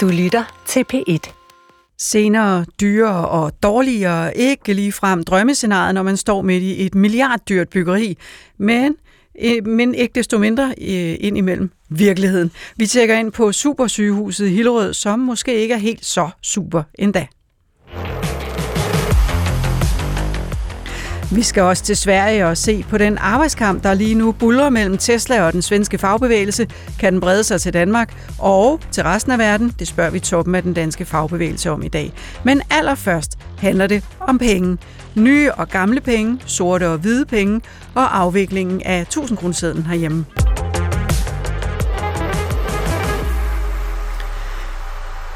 Du lytter til P1. Senere, dyrere og dårligere, ikke ligefrem drømmescenariet, når man står midt i et milliarddyrt byggeri, men, eh, men ikke desto mindre eh, ind imellem virkeligheden. Vi tjekker ind på supersygehuset i Hillerød, som måske ikke er helt så super endda. Vi skal også til Sverige og se på den arbejdskamp, der lige nu buller mellem Tesla og den svenske fagbevægelse. Kan den brede sig til Danmark og til resten af verden? Det spørger vi toppen af den danske fagbevægelse om i dag. Men allerførst handler det om penge. Nye og gamle penge, sorte og hvide penge og afviklingen af 1000 kronesedlen herhjemme.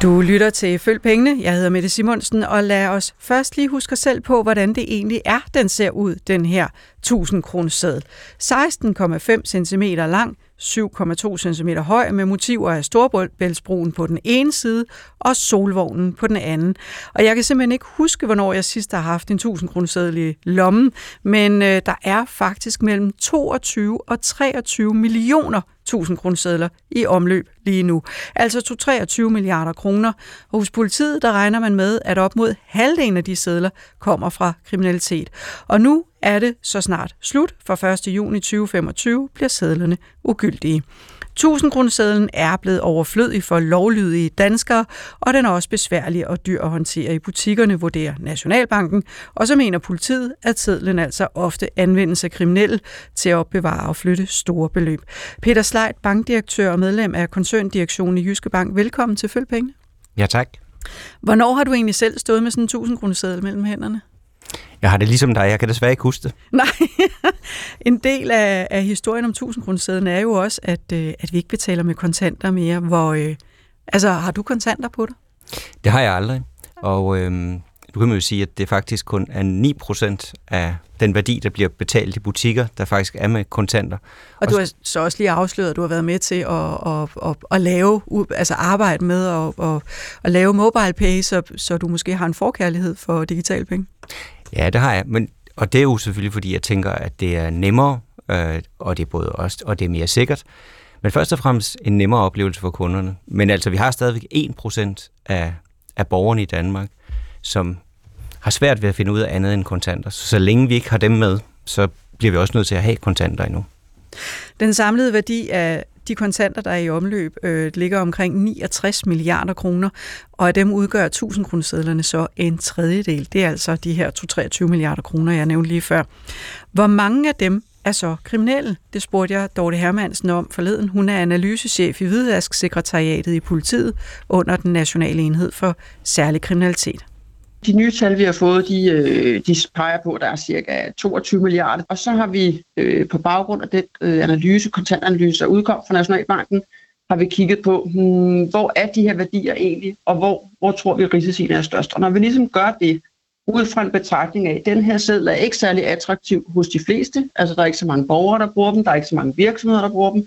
Du lytter til Følg Pengene. Jeg hedder Mette Simonsen, og lad os først lige huske os selv på, hvordan det egentlig er, den ser ud, den her 1000 kroners seddel. 16,5 cm lang, 7,2 cm høj med motiver af Storbæltsbroen på den ene side og solvognen på den anden. Og jeg kan simpelthen ikke huske, hvornår jeg sidst har haft en 1000 kroners seddel i lommen, men øh, der er faktisk mellem 22 og 23 millioner 1000 kroner i omløb lige nu. Altså 23 milliarder kroner. Og hos politiet, der regner man med, at op mod halvdelen af de sedler kommer fra kriminalitet. Og nu er det så snart slut. For 1. juni 2025 bliver sedlerne ugyldige. 1000 kronesedlen er blevet overflødig for lovlydige danskere, og den er også besværlig og dyr at håndtere i butikkerne, vurderer Nationalbanken. Og så mener politiet, at sedlen altså ofte anvendes af kriminelle til at opbevare og flytte store beløb. Peter Sleit, bankdirektør og medlem af koncerndirektionen i Jyske Bank. Velkommen til Følg Ja, tak. Hvornår har du egentlig selv stået med sådan en 1000 kroneseddel mellem hænderne? Jeg har det ligesom dig, jeg kan desværre ikke huske det. Nej, en del af, af historien om 1000 kroner er jo også, at, øh, at vi ikke betaler med kontanter mere. Hvor, øh, altså, har du kontanter på dig? Det har jeg aldrig, og øh, du kan jo sige, at det faktisk kun er 9% af den værdi, der bliver betalt i butikker, der faktisk er med kontanter. Og du har så også lige afsløret, at du har været med til at, at, at, at lave, altså arbejde med at, at, at lave mobile pay, så, så du måske har en forkærlighed for digitale penge. Ja, det har jeg, men, og det er jo selvfølgelig, fordi jeg tænker, at det er nemmere, øh, og det er både også, og det er mere sikkert. Men først og fremmest en nemmere oplevelse for kunderne. Men altså, vi har stadigvæk 1% af, af borgerne i Danmark, som har svært ved at finde ud af andet end kontanter. Så så længe vi ikke har dem med, så bliver vi også nødt til at have kontanter endnu. Den samlede værdi af de kontanter, der er i omløb, øh, ligger omkring 69 milliarder kroner, og af dem udgør 1000 kronesedlerne så en tredjedel. Det er altså de her 23 milliarder kroner, jeg nævnte lige før. Hvor mange af dem er så kriminelle? Det spurgte jeg Dorte Hermansen om forleden. Hun er analysechef i Hvidvask-sekretariatet i politiet under den nationale enhed for særlig kriminalitet. De nye tal, vi har fået, de, øh, de peger på, at der er cirka 22 milliarder. Og så har vi øh, på baggrund af den øh, analyse, kontantanalyse, der udkom fra Nationalbanken, har vi kigget på, hmm, hvor er de her værdier egentlig, og hvor, hvor tror vi, risicien er størst. Og når vi ligesom gør det, ud fra en betragtning af, at den her seddel er ikke særlig attraktiv hos de fleste, altså der er ikke så mange borgere, der bruger dem, der er ikke så mange virksomheder, der bruger dem,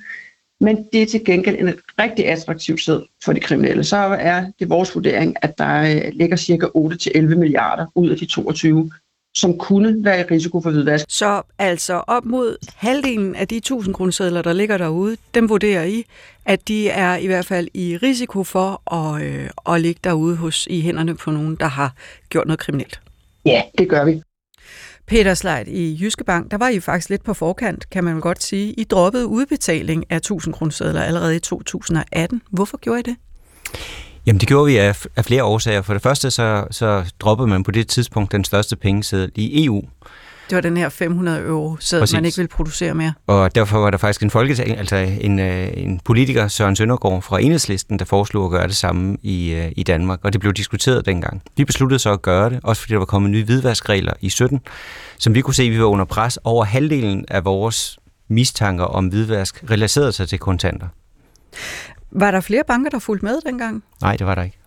men det er til gengæld en rigtig attraktiv sted for de kriminelle. Så er det vores vurdering, at der øh, ligger cirka 8-11 milliarder ud af de 22, som kunne være i risiko for hvidvask. Så altså op mod halvdelen af de 1000 kronesedler, der ligger derude, dem vurderer I, at de er i hvert fald i risiko for at, øh, at ligge derude hos i hænderne på nogen, der har gjort noget kriminelt? Ja, det gør vi. Peter Sleit i Jyske Bank, der var I faktisk lidt på forkant, kan man vel godt sige. I droppede udbetaling af 1000 kronesedler allerede i 2018. Hvorfor gjorde I det? Jamen det gjorde vi af, af flere årsager. For det første så, så droppede man på det tidspunkt den største pengeseddel i EU. Det var den her 500 euro, så man ikke ville producere mere. Og derfor var der faktisk en folketing, altså en, øh, en politiker, Søren Søndergaard fra Enhedslisten, der foreslog at gøre det samme i, øh, i Danmark, og det blev diskuteret dengang. Vi besluttede så at gøre det, også fordi der var kommet nye hvidvaskregler i 17, som vi kunne se, at vi var under pres. Over halvdelen af vores mistanker om hvidvask relaterede sig til kontanter. Var der flere banker, der fulgte med dengang? Nej, det var der ikke.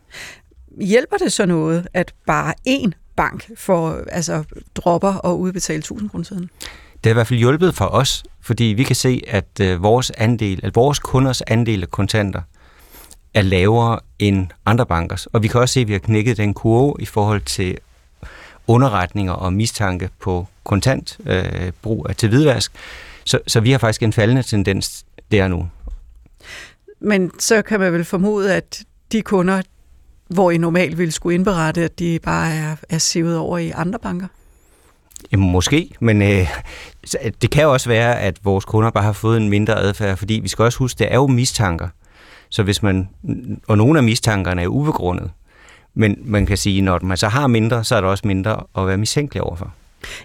Hjælper det så noget, at bare én bank for altså, dropper og udbetale 1000 kroner siden? Det har i hvert fald hjulpet for os, fordi vi kan se, at øh, vores andel, at vores kunders andel af kontanter er lavere end andre bankers. Og vi kan også se, at vi har knækket den kurve i forhold til underretninger og mistanke på kontantbrug øh, brug af til hvidvask. Så, så vi har faktisk en faldende tendens der nu. Men så kan man vel formode, at de kunder, hvor I normalt ville skulle indberette, at de bare er, er sivet over i andre banker? Jamen, måske, men øh, det kan også være, at vores kunder bare har fået en mindre adfærd, fordi vi skal også huske, det er jo mistanker. Så hvis man, og nogle af mistankerne er ubegrundet, men man kan sige, når man så har mindre, så er der også mindre at være mistænkelig overfor.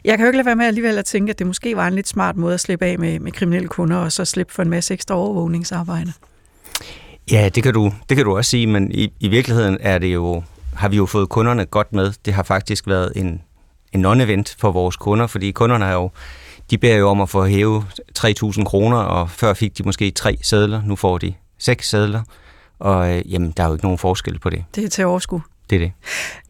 Jeg kan jo ikke lade være med alligevel at tænke, at det måske var en lidt smart måde at slippe af med, med kriminelle kunder, og så slippe for en masse ekstra overvågningsarbejde. Ja, det kan du, det kan du også sige, men i, i virkeligheden er det jo, har vi jo fået kunderne godt med. Det har faktisk været en, en non-event for vores kunder, fordi kunderne er jo, de beder jo om at få hæve 3.000 kroner, og før fik de måske tre sædler, nu får de seks sædler, og øh, jamen, der er jo ikke nogen forskel på det. Det er til overskud. Det er det.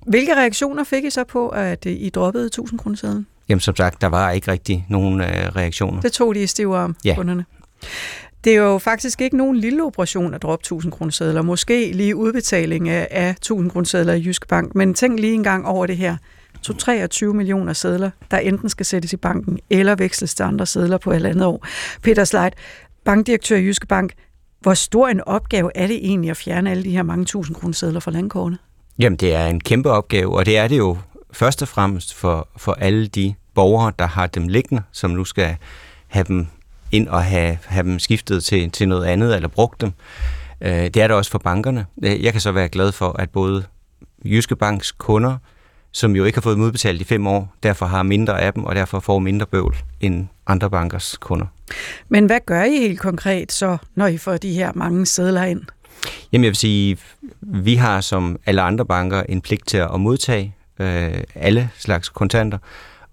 Hvilke reaktioner fik I så på, at I droppede 1000 kroner sædlen? Jamen som sagt, der var ikke rigtig nogen øh, reaktioner. Det tog de i stiv arm, ja. kunderne. Det er jo faktisk ikke nogen lille operation at droppe 1000 kroner. Måske lige udbetaling af, af 1000 kroner i Jysk Bank. Men tænk lige en gang over det her. 23 millioner sædler, der enten skal sættes i banken eller veksles til andre sædler på et andet år. Peter Sleit, bankdirektør i Jyske Bank. Hvor stor en opgave er det egentlig at fjerne alle de her mange tusind kroner fra landkortene? Jamen, det er en kæmpe opgave, og det er det jo først og fremmest for, for alle de borgere, der har dem liggende, som nu skal have dem ind og have, have dem skiftet til, til noget andet eller brugt dem. Øh, det er det også for bankerne. Jeg kan så være glad for, at både Jyske Banks kunder, som jo ikke har fået dem udbetalt i fem år, derfor har mindre af dem, og derfor får mindre bøvl end andre bankers kunder. Men hvad gør I helt konkret så, når I får de her mange sædler ind? Jamen jeg vil sige, vi har som alle andre banker en pligt til at modtage øh, alle slags kontanter,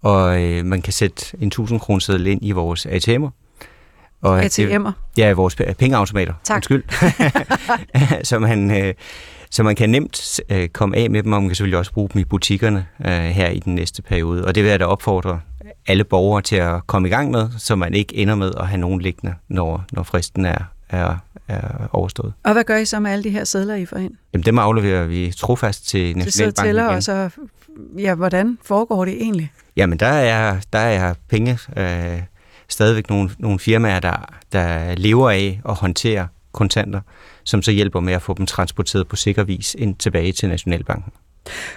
og øh, man kan sætte en 1000 kroner seddel ind i vores ATM'er. Og ATM'er? Ja, vores pengeautomater. Tak. Undskyld. så, man, øh, så man kan nemt øh, komme af med dem, og man kan selvfølgelig også bruge dem i butikkerne øh, her i den næste periode. Og det vil jeg da opfordre alle borgere til at komme i gang med, så man ikke ender med at have nogen liggende, når, når fristen er, er, er overstået. Og hvad gør I så med alle de her sædler, I får ind? Jamen, dem afleverer vi trofast til Nationalbanken tæller, og så, ja, hvordan foregår det egentlig? Jamen, der er, der er penge, øh, stadigvæk nogle, nogle firmaer, der, der lever af at håndtere kontanter, som så hjælper med at få dem transporteret på sikker vis ind tilbage til Nationalbanken.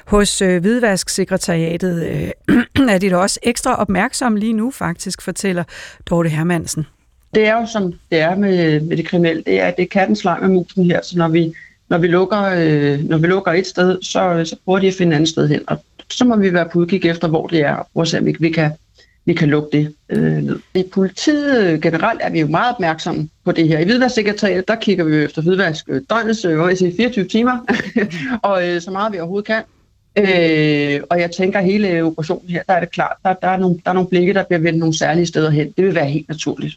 Hos øh, Hvidvasksekretariatet øh, er de da også ekstra opmærksomme lige nu, faktisk, fortæller Dorte Hermansen. Det er jo som det er med, med det kriminelle, det er, det er kattens leg med musen her, så når vi, når vi, lukker, øh, når vi lukker et sted, så, så prøver de at finde et andet sted hen, og så må vi være på udkig efter, hvor det er, og prøve at se, om vi, vi kan, vi kan lukke det øh, ned. I politiet generelt er vi jo meget opmærksomme på det her. I Hvidvasksekretariatet, der kigger vi efter hvidvask døgnets, øh, jeg siger, 24 timer, og øh, så meget vi overhovedet kan. Øh, og jeg tænker, at hele operationen her, der er det klart, der, der, er nogle, der er nogle blikke, der bliver vendt nogle særlige steder hen. Det vil være helt naturligt.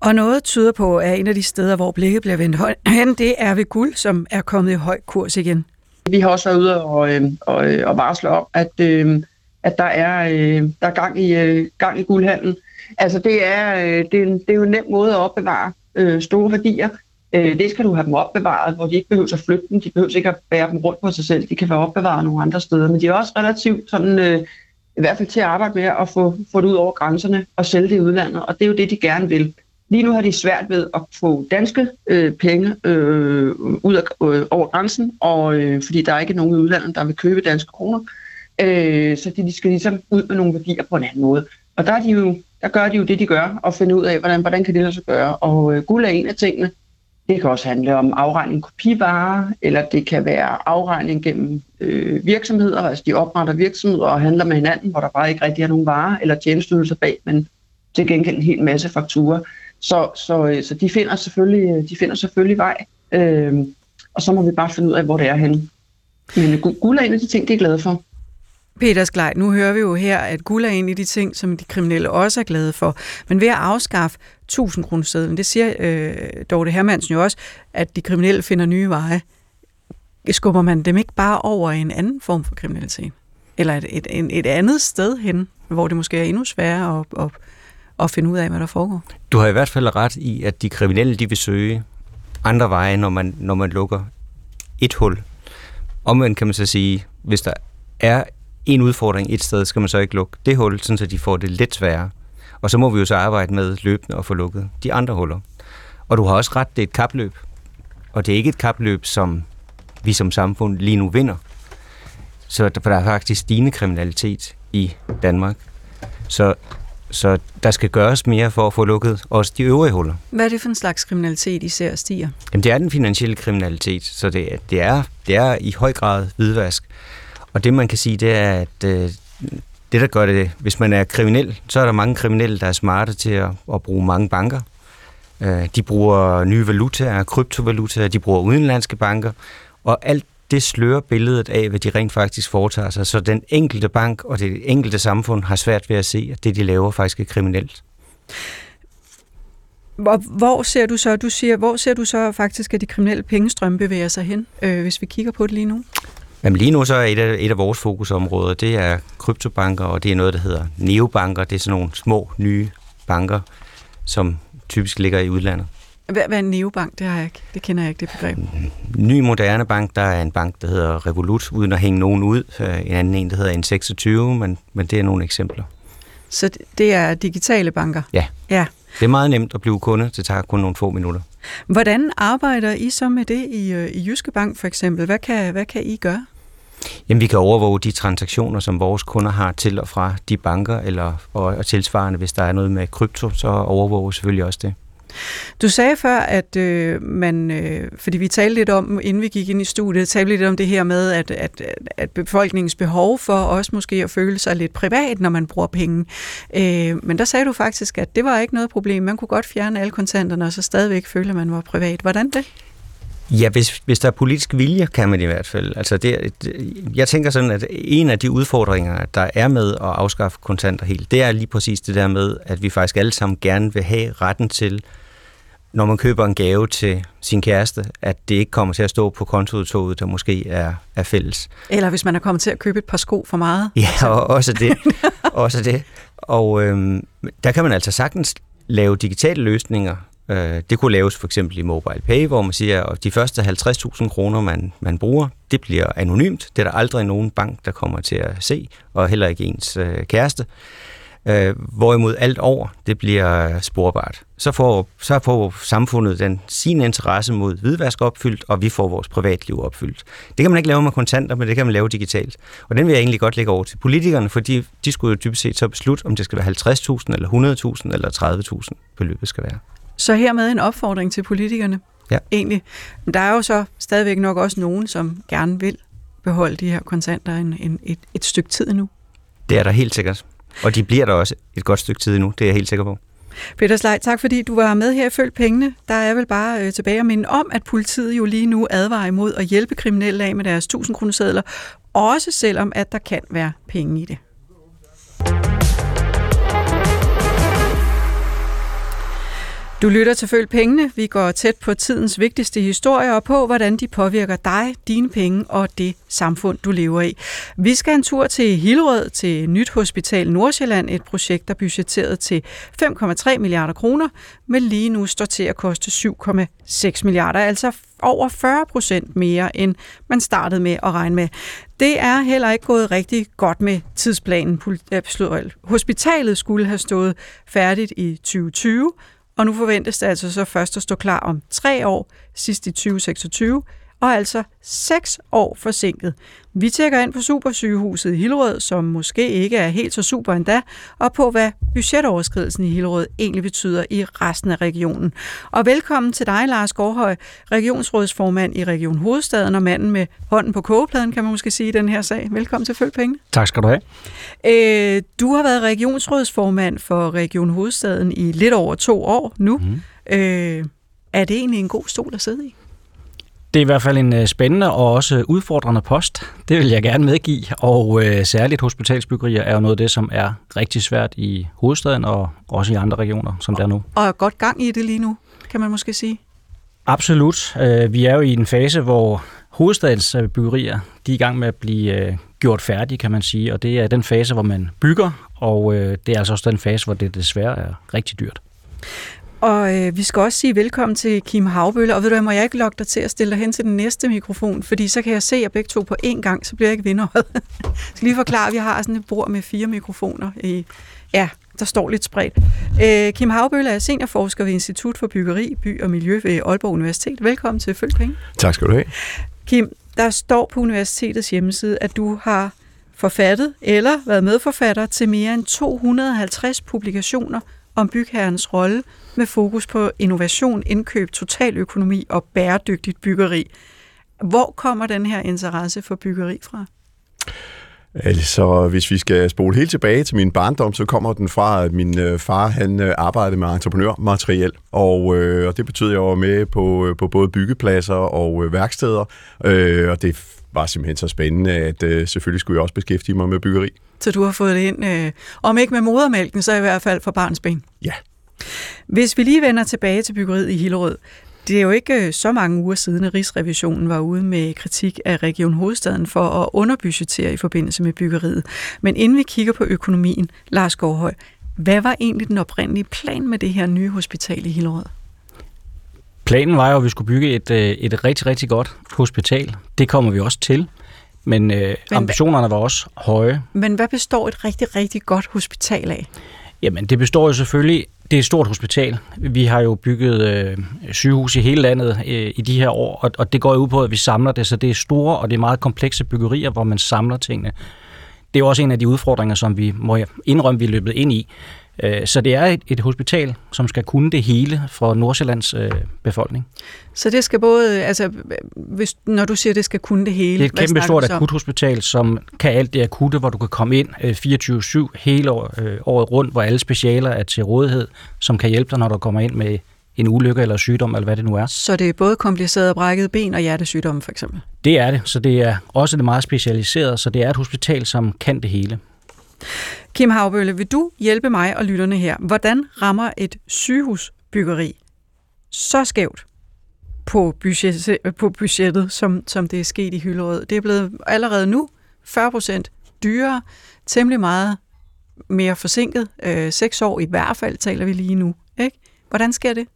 Og noget tyder på, at en af de steder, hvor blikket bliver vendt hen, det er ved guld, som er kommet i høj kurs igen. Vi har også været ude og, øh, og, og varsle om, at, øh, at der er, øh, der er gang, i, øh, gang i guldhandlen. Altså det er, øh, det, er en, det er jo en nem måde at opbevare øh, store værdier. Øh, det skal du have dem opbevaret, hvor de ikke behøver at flytte dem. De behøver ikke at bære dem rundt på sig selv. De kan være opbevaret nogle andre steder. Men de er også relativt sådan, øh, i hvert fald til at arbejde med at få, få det ud over grænserne og sælge det i udlandet. Og det er jo det, de gerne vil. Lige nu har de svært ved at få danske øh, penge øh, ud af, øh, over grænsen, og, øh, fordi der er ikke nogen i udlandet, der vil købe danske kroner. Øh, Øh, så de, de skal ligesom ud med nogle værdier på en anden måde. Og der, er de jo, der gør de jo det, de gør, og finde ud af, hvordan, hvordan kan det lade sig gøre. Og øh, guld er en af tingene. Det kan også handle om afregning kopivarer, eller det kan være afregning gennem øh, virksomheder, altså de opretter virksomheder og handler med hinanden, hvor der bare ikke rigtig er nogen varer eller tjenesteydelser bag, men til gengæld en hel masse fakturer. Så, så, øh, så de, finder selvfølgelig, øh, de finder selvfølgelig vej, øh, og så må vi bare finde ud af, hvor det er henne. Men guld er en af de ting, de er glade for. Peter Sklej, nu hører vi jo her, at guld er en af de ting, som de kriminelle også er glade for. Men ved at afskaffe 1000 kroner sedlen, det siger øh, Dorte Hermansen jo også, at de kriminelle finder nye veje. Skubber man dem ikke bare over i en anden form for kriminalitet? Eller et, et, et, et andet sted hen, hvor det måske er endnu sværere at, at, at finde ud af, hvad der foregår? Du har i hvert fald ret i, at de kriminelle de vil søge andre veje, når man, når man lukker et hul. Omvendt kan man så sige, hvis der er en udfordring et sted, skal man så ikke lukke det hul, så de får det lidt sværere. Og så må vi jo så arbejde med løbende at få lukket de andre huller. Og du har også ret, det er et kapløb. Og det er ikke et kapløb, som vi som samfund lige nu vinder. Så der, er faktisk stigende kriminalitet i Danmark. Så, så der skal gøres mere for at få lukket også de øvrige huller. Hvad er det for en slags kriminalitet, især stiger? Jamen, det er den finansielle kriminalitet, så det, det, er, det er i høj grad hvidvask. Og det, man kan sige, det er, at øh, det, der gør det, hvis man er kriminel, så er der mange kriminelle, der er smarte til at, at bruge mange banker. Øh, de bruger nye valutaer, kryptovalutaer, de bruger udenlandske banker, og alt det slører billedet af, hvad de rent faktisk foretager sig, så den enkelte bank og det enkelte samfund har svært ved at se, at det, de laver, faktisk er kriminelt. Hvor, hvor ser du så, du siger, hvor ser du så faktisk, at de kriminelle pengestrømme bevæger sig hen, øh, hvis vi kigger på det lige nu? Jamen lige nu så er et af, et af vores fokusområder, det er kryptobanker, og det er noget, der hedder neobanker. Det er sådan nogle små, nye banker, som typisk ligger i udlandet. Hvad, hvad er en neobank? Det, har jeg ikke. det kender jeg ikke, det begreb. Ny moderne bank, der er en bank, der hedder Revolut, uden at hænge nogen ud. Øh, en anden en, der hedder N26, men, men det er nogle eksempler. Så det er digitale banker? Ja. ja. Det er meget nemt at blive kunde. Det tager kun nogle få minutter. Hvordan arbejder I så med det i, øh, i Jyske Bank for eksempel? Hvad kan, hvad kan I gøre? Jamen, vi kan overvåge de transaktioner, som vores kunder har til og fra de banker, eller, og, og tilsvarende, hvis der er noget med krypto, så overvåger vi selvfølgelig også det. Du sagde før, at øh, man, øh, fordi vi talte lidt om, inden vi gik ind i studiet, talte lidt om det her med, at, at, at befolkningens behov for også måske at føle sig lidt privat, når man bruger penge. Øh, men der sagde du faktisk, at det var ikke noget problem. Man kunne godt fjerne alle kontanterne, og så stadigvæk føle, at man var privat. Hvordan det? Ja, hvis, hvis der er politisk vilje, kan man i hvert fald. Altså det, jeg tænker sådan, at en af de udfordringer, der er med at afskaffe kontanter helt, det er lige præcis det der med, at vi faktisk alle sammen gerne vil have retten til når man køber en gave til sin kæreste, at det ikke kommer til at stå på kontoudtoget, der måske er, er fælles. Eller hvis man er kommet til at købe et par sko for meget. Ja, og også det. også det. Og øhm, der kan man altså sagtens lave digitale løsninger. Øh, det kunne laves for eksempel i Mobile Pay, hvor man siger, at de første 50.000 kroner, man, man bruger, det bliver anonymt. Det er der aldrig nogen bank, der kommer til at se, og heller ikke ens øh, kæreste. Øh, hvorimod alt over, det bliver sporbart. Så får, så får samfundet den sin interesse mod hvidvask opfyldt, og vi får vores privatliv opfyldt. Det kan man ikke lave med kontanter, men det kan man lave digitalt. Og den vil jeg egentlig godt lægge over til politikerne, fordi de skulle jo dybest set så beslutte, om det skal være 50.000 eller 100.000 eller 30.000 beløbet skal være. Så hermed en opfordring til politikerne, ja. egentlig. Men der er jo så stadigvæk nok også nogen, som gerne vil beholde de her kontanter en, en, et, et stykke tid nu. Det er der helt sikkert. Og de bliver der også et godt stykke tid nu, det er jeg helt sikker på. Peter Slej, tak fordi du var med her i Følg Pengene. Der er vel bare øh, tilbage at minde om, at politiet jo lige nu advarer imod at hjælpe kriminelle af med deres 1000 kroner sædler, også selvom at der kan være penge i det. Du lytter til Følg Pengene. Vi går tæt på tidens vigtigste historier og på, hvordan de påvirker dig, dine penge og det samfund, du lever i. Vi skal en tur til Hillerød til Nyt Hospital Nordsjælland, et projekt, der budgetteret til 5,3 milliarder kroner, men lige nu står til at koste 7,6 milliarder, altså over 40 procent mere, end man startede med at regne med. Det er heller ikke gået rigtig godt med tidsplanen. Eh, hospitalet skulle have stået færdigt i 2020, og nu forventes det altså så først at stå klar om tre år, sidst i 2026, og altså seks år forsinket. Vi tjekker ind på Supersygehuset i Hillerød, som måske ikke er helt så super endda, og på hvad budgetoverskridelsen i Hillerød egentlig betyder i resten af regionen. Og velkommen til dig, Lars Gårdhøj, regionsrådsformand i Region Hovedstaden og manden med hånden på kogepladen, kan man måske sige i den her sag. Velkommen til Følg Penge. Tak skal du have. Øh, du har været regionsrådsformand for Region Hovedstaden i lidt over to år nu. Mm. Øh, er det egentlig en god stol at sidde i? Det er i hvert fald en øh, spændende og også udfordrende post. Det vil jeg gerne medgive, og øh, særligt hospitalsbyggerier er jo noget af det, som er rigtig svært i hovedstaden og også i andre regioner, som der er nu. Og er godt gang i det lige nu, kan man måske sige? Absolut. Øh, vi er jo i en fase, hvor hovedstadens øh, byggerier de er i gang med at blive gjort færdige, kan man sige, og det er den fase, hvor man bygger, og det er altså også den fase, hvor det desværre er rigtig dyrt. Og øh, vi skal også sige velkommen til Kim Havbølle, og ved du, jeg må jeg ikke lokke dig til at stille dig hen til den næste mikrofon, fordi så kan jeg se jer begge to på én gang, så bliver jeg ikke vinderet. jeg skal lige forklare, at vi har sådan et bord med fire mikrofoner. I, ja, der står lidt spredt. Øh, Kim Havbølle er seniorforsker ved Institut for Byggeri, By og Miljø ved Aalborg Universitet. Velkommen til Følg Penge. Tak skal du have. Kim, der står på universitetets hjemmeside, at du har forfattet eller været medforfatter til mere end 250 publikationer om bygherrens rolle med fokus på innovation, indkøb, totaløkonomi og bæredygtigt byggeri. Hvor kommer den her interesse for byggeri fra? Altså, hvis vi skal spole helt tilbage til min barndom, så kommer den fra, at min øh, far han øh, arbejdede med entreprenørmateriel, og, øh, og det betød, at jeg var med på, øh, på både byggepladser og øh, værksteder, øh, og det var simpelthen så spændende, at øh, selvfølgelig skulle jeg også beskæftige mig med byggeri. Så du har fået det ind, øh, om ikke med modermælken, så i hvert fald fra barns ben? Ja. Hvis vi lige vender tilbage til byggeriet i Hillerød, det er jo ikke øh, så mange uger siden, at Rigsrevisionen var ude med kritik af Region Hovedstaden for at underbudgetere i forbindelse med byggeriet. Men inden vi kigger på økonomien, Lars Gårdhøj, hvad var egentlig den oprindelige plan med det her nye hospital i Hillerød? Planen var jo, at vi skulle bygge et, øh, et rigtig, rigtig godt hospital. Det kommer vi også til. Men, øh, men ambitionerne var også høje. Men hvad består et rigtig, rigtig godt hospital af? Jamen, det består jo selvfølgelig det er et stort hospital. Vi har jo bygget øh, sygehus i hele landet øh, i de her år, og, og det går ud på, at vi samler det, så det er store og det er meget komplekse byggerier, hvor man samler tingene. Det er jo også en af de udfordringer, som vi må indrømme, vi er løbet ind i. Øh, så det er et, et hospital, som skal kunne det hele for Nordsjællands øh, befolkning. Så det skal både, altså, hvis, når du siger, det skal kunne det hele... Det er et kæmpe stort akuthospital, som kan alt det akutte, hvor du kan komme ind øh, 24-7 hele år, øh, året rundt, hvor alle specialer er til rådighed, som kan hjælpe dig, når du kommer ind med en ulykke eller sygdom, eller hvad det nu er. Så det er både kompliceret brækket ben og hjertesygdomme, for eksempel? Det er det, så det er også det meget specialiseret, så det er et hospital, som kan det hele. Kim Havbølle, vil du hjælpe mig og lytterne her? Hvordan rammer et sygehusbyggeri så skævt på, budget, på budgettet, som, som det er sket i Hyllerød? Det er blevet allerede nu 40 procent dyrere, temmelig meget mere forsinket. Øh, seks år i hvert fald taler vi lige nu. Hvordan sker det?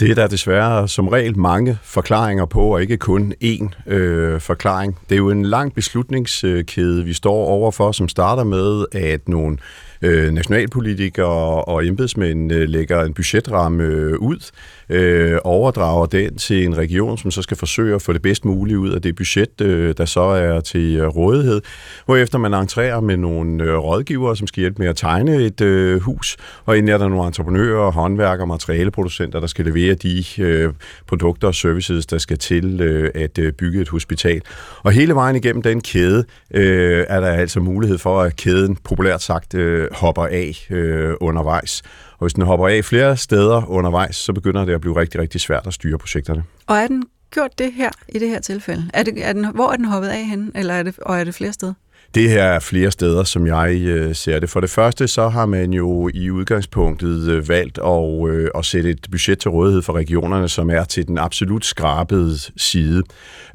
Det er der desværre som regel mange forklaringer på, og ikke kun én øh, forklaring. Det er jo en lang beslutningskæde, vi står overfor, som starter med, at nogle øh, nationalpolitikere og embedsmænd øh, lægger en budgetramme øh, ud, øh, overdrager den til en region, som så skal forsøge at få det bedst mulige ud af det budget, øh, der så er til øh, rådighed, hvorefter man entrerer med nogle øh, rådgivere, som skal hjælpe med at tegne et øh, hus, og inden er der nogle entreprenører, håndværkere, materialeproducenter, der skal levere de øh, produkter og services, der skal til øh, at øh, bygge et hospital. Og hele vejen igennem den kæde øh, er der altså mulighed for, at kæden populært sagt øh, hopper af øh, undervejs. Og hvis den hopper af flere steder undervejs, så begynder det at blive rigtig, rigtig svært at styre projekterne. Og er den gjort det her i det her tilfælde? Er det, er den, hvor er den hoppet af henne, eller er det, og er det flere steder? Det her er flere steder, som jeg øh, ser det. For det første, så har man jo i udgangspunktet øh, valgt at, øh, at sætte et budget til rådighed for regionerne, som er til den absolut skrabede side.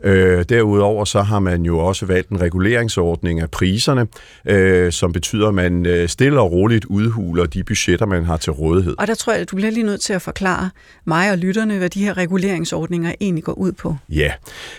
Øh, derudover så har man jo også valgt en reguleringsordning af priserne, øh, som betyder, at man øh, stille og roligt udhuler de budgetter, man har til rådighed. Og der tror jeg, du bliver lige nødt til at forklare mig og lytterne, hvad de her reguleringsordninger egentlig går ud på. Ja,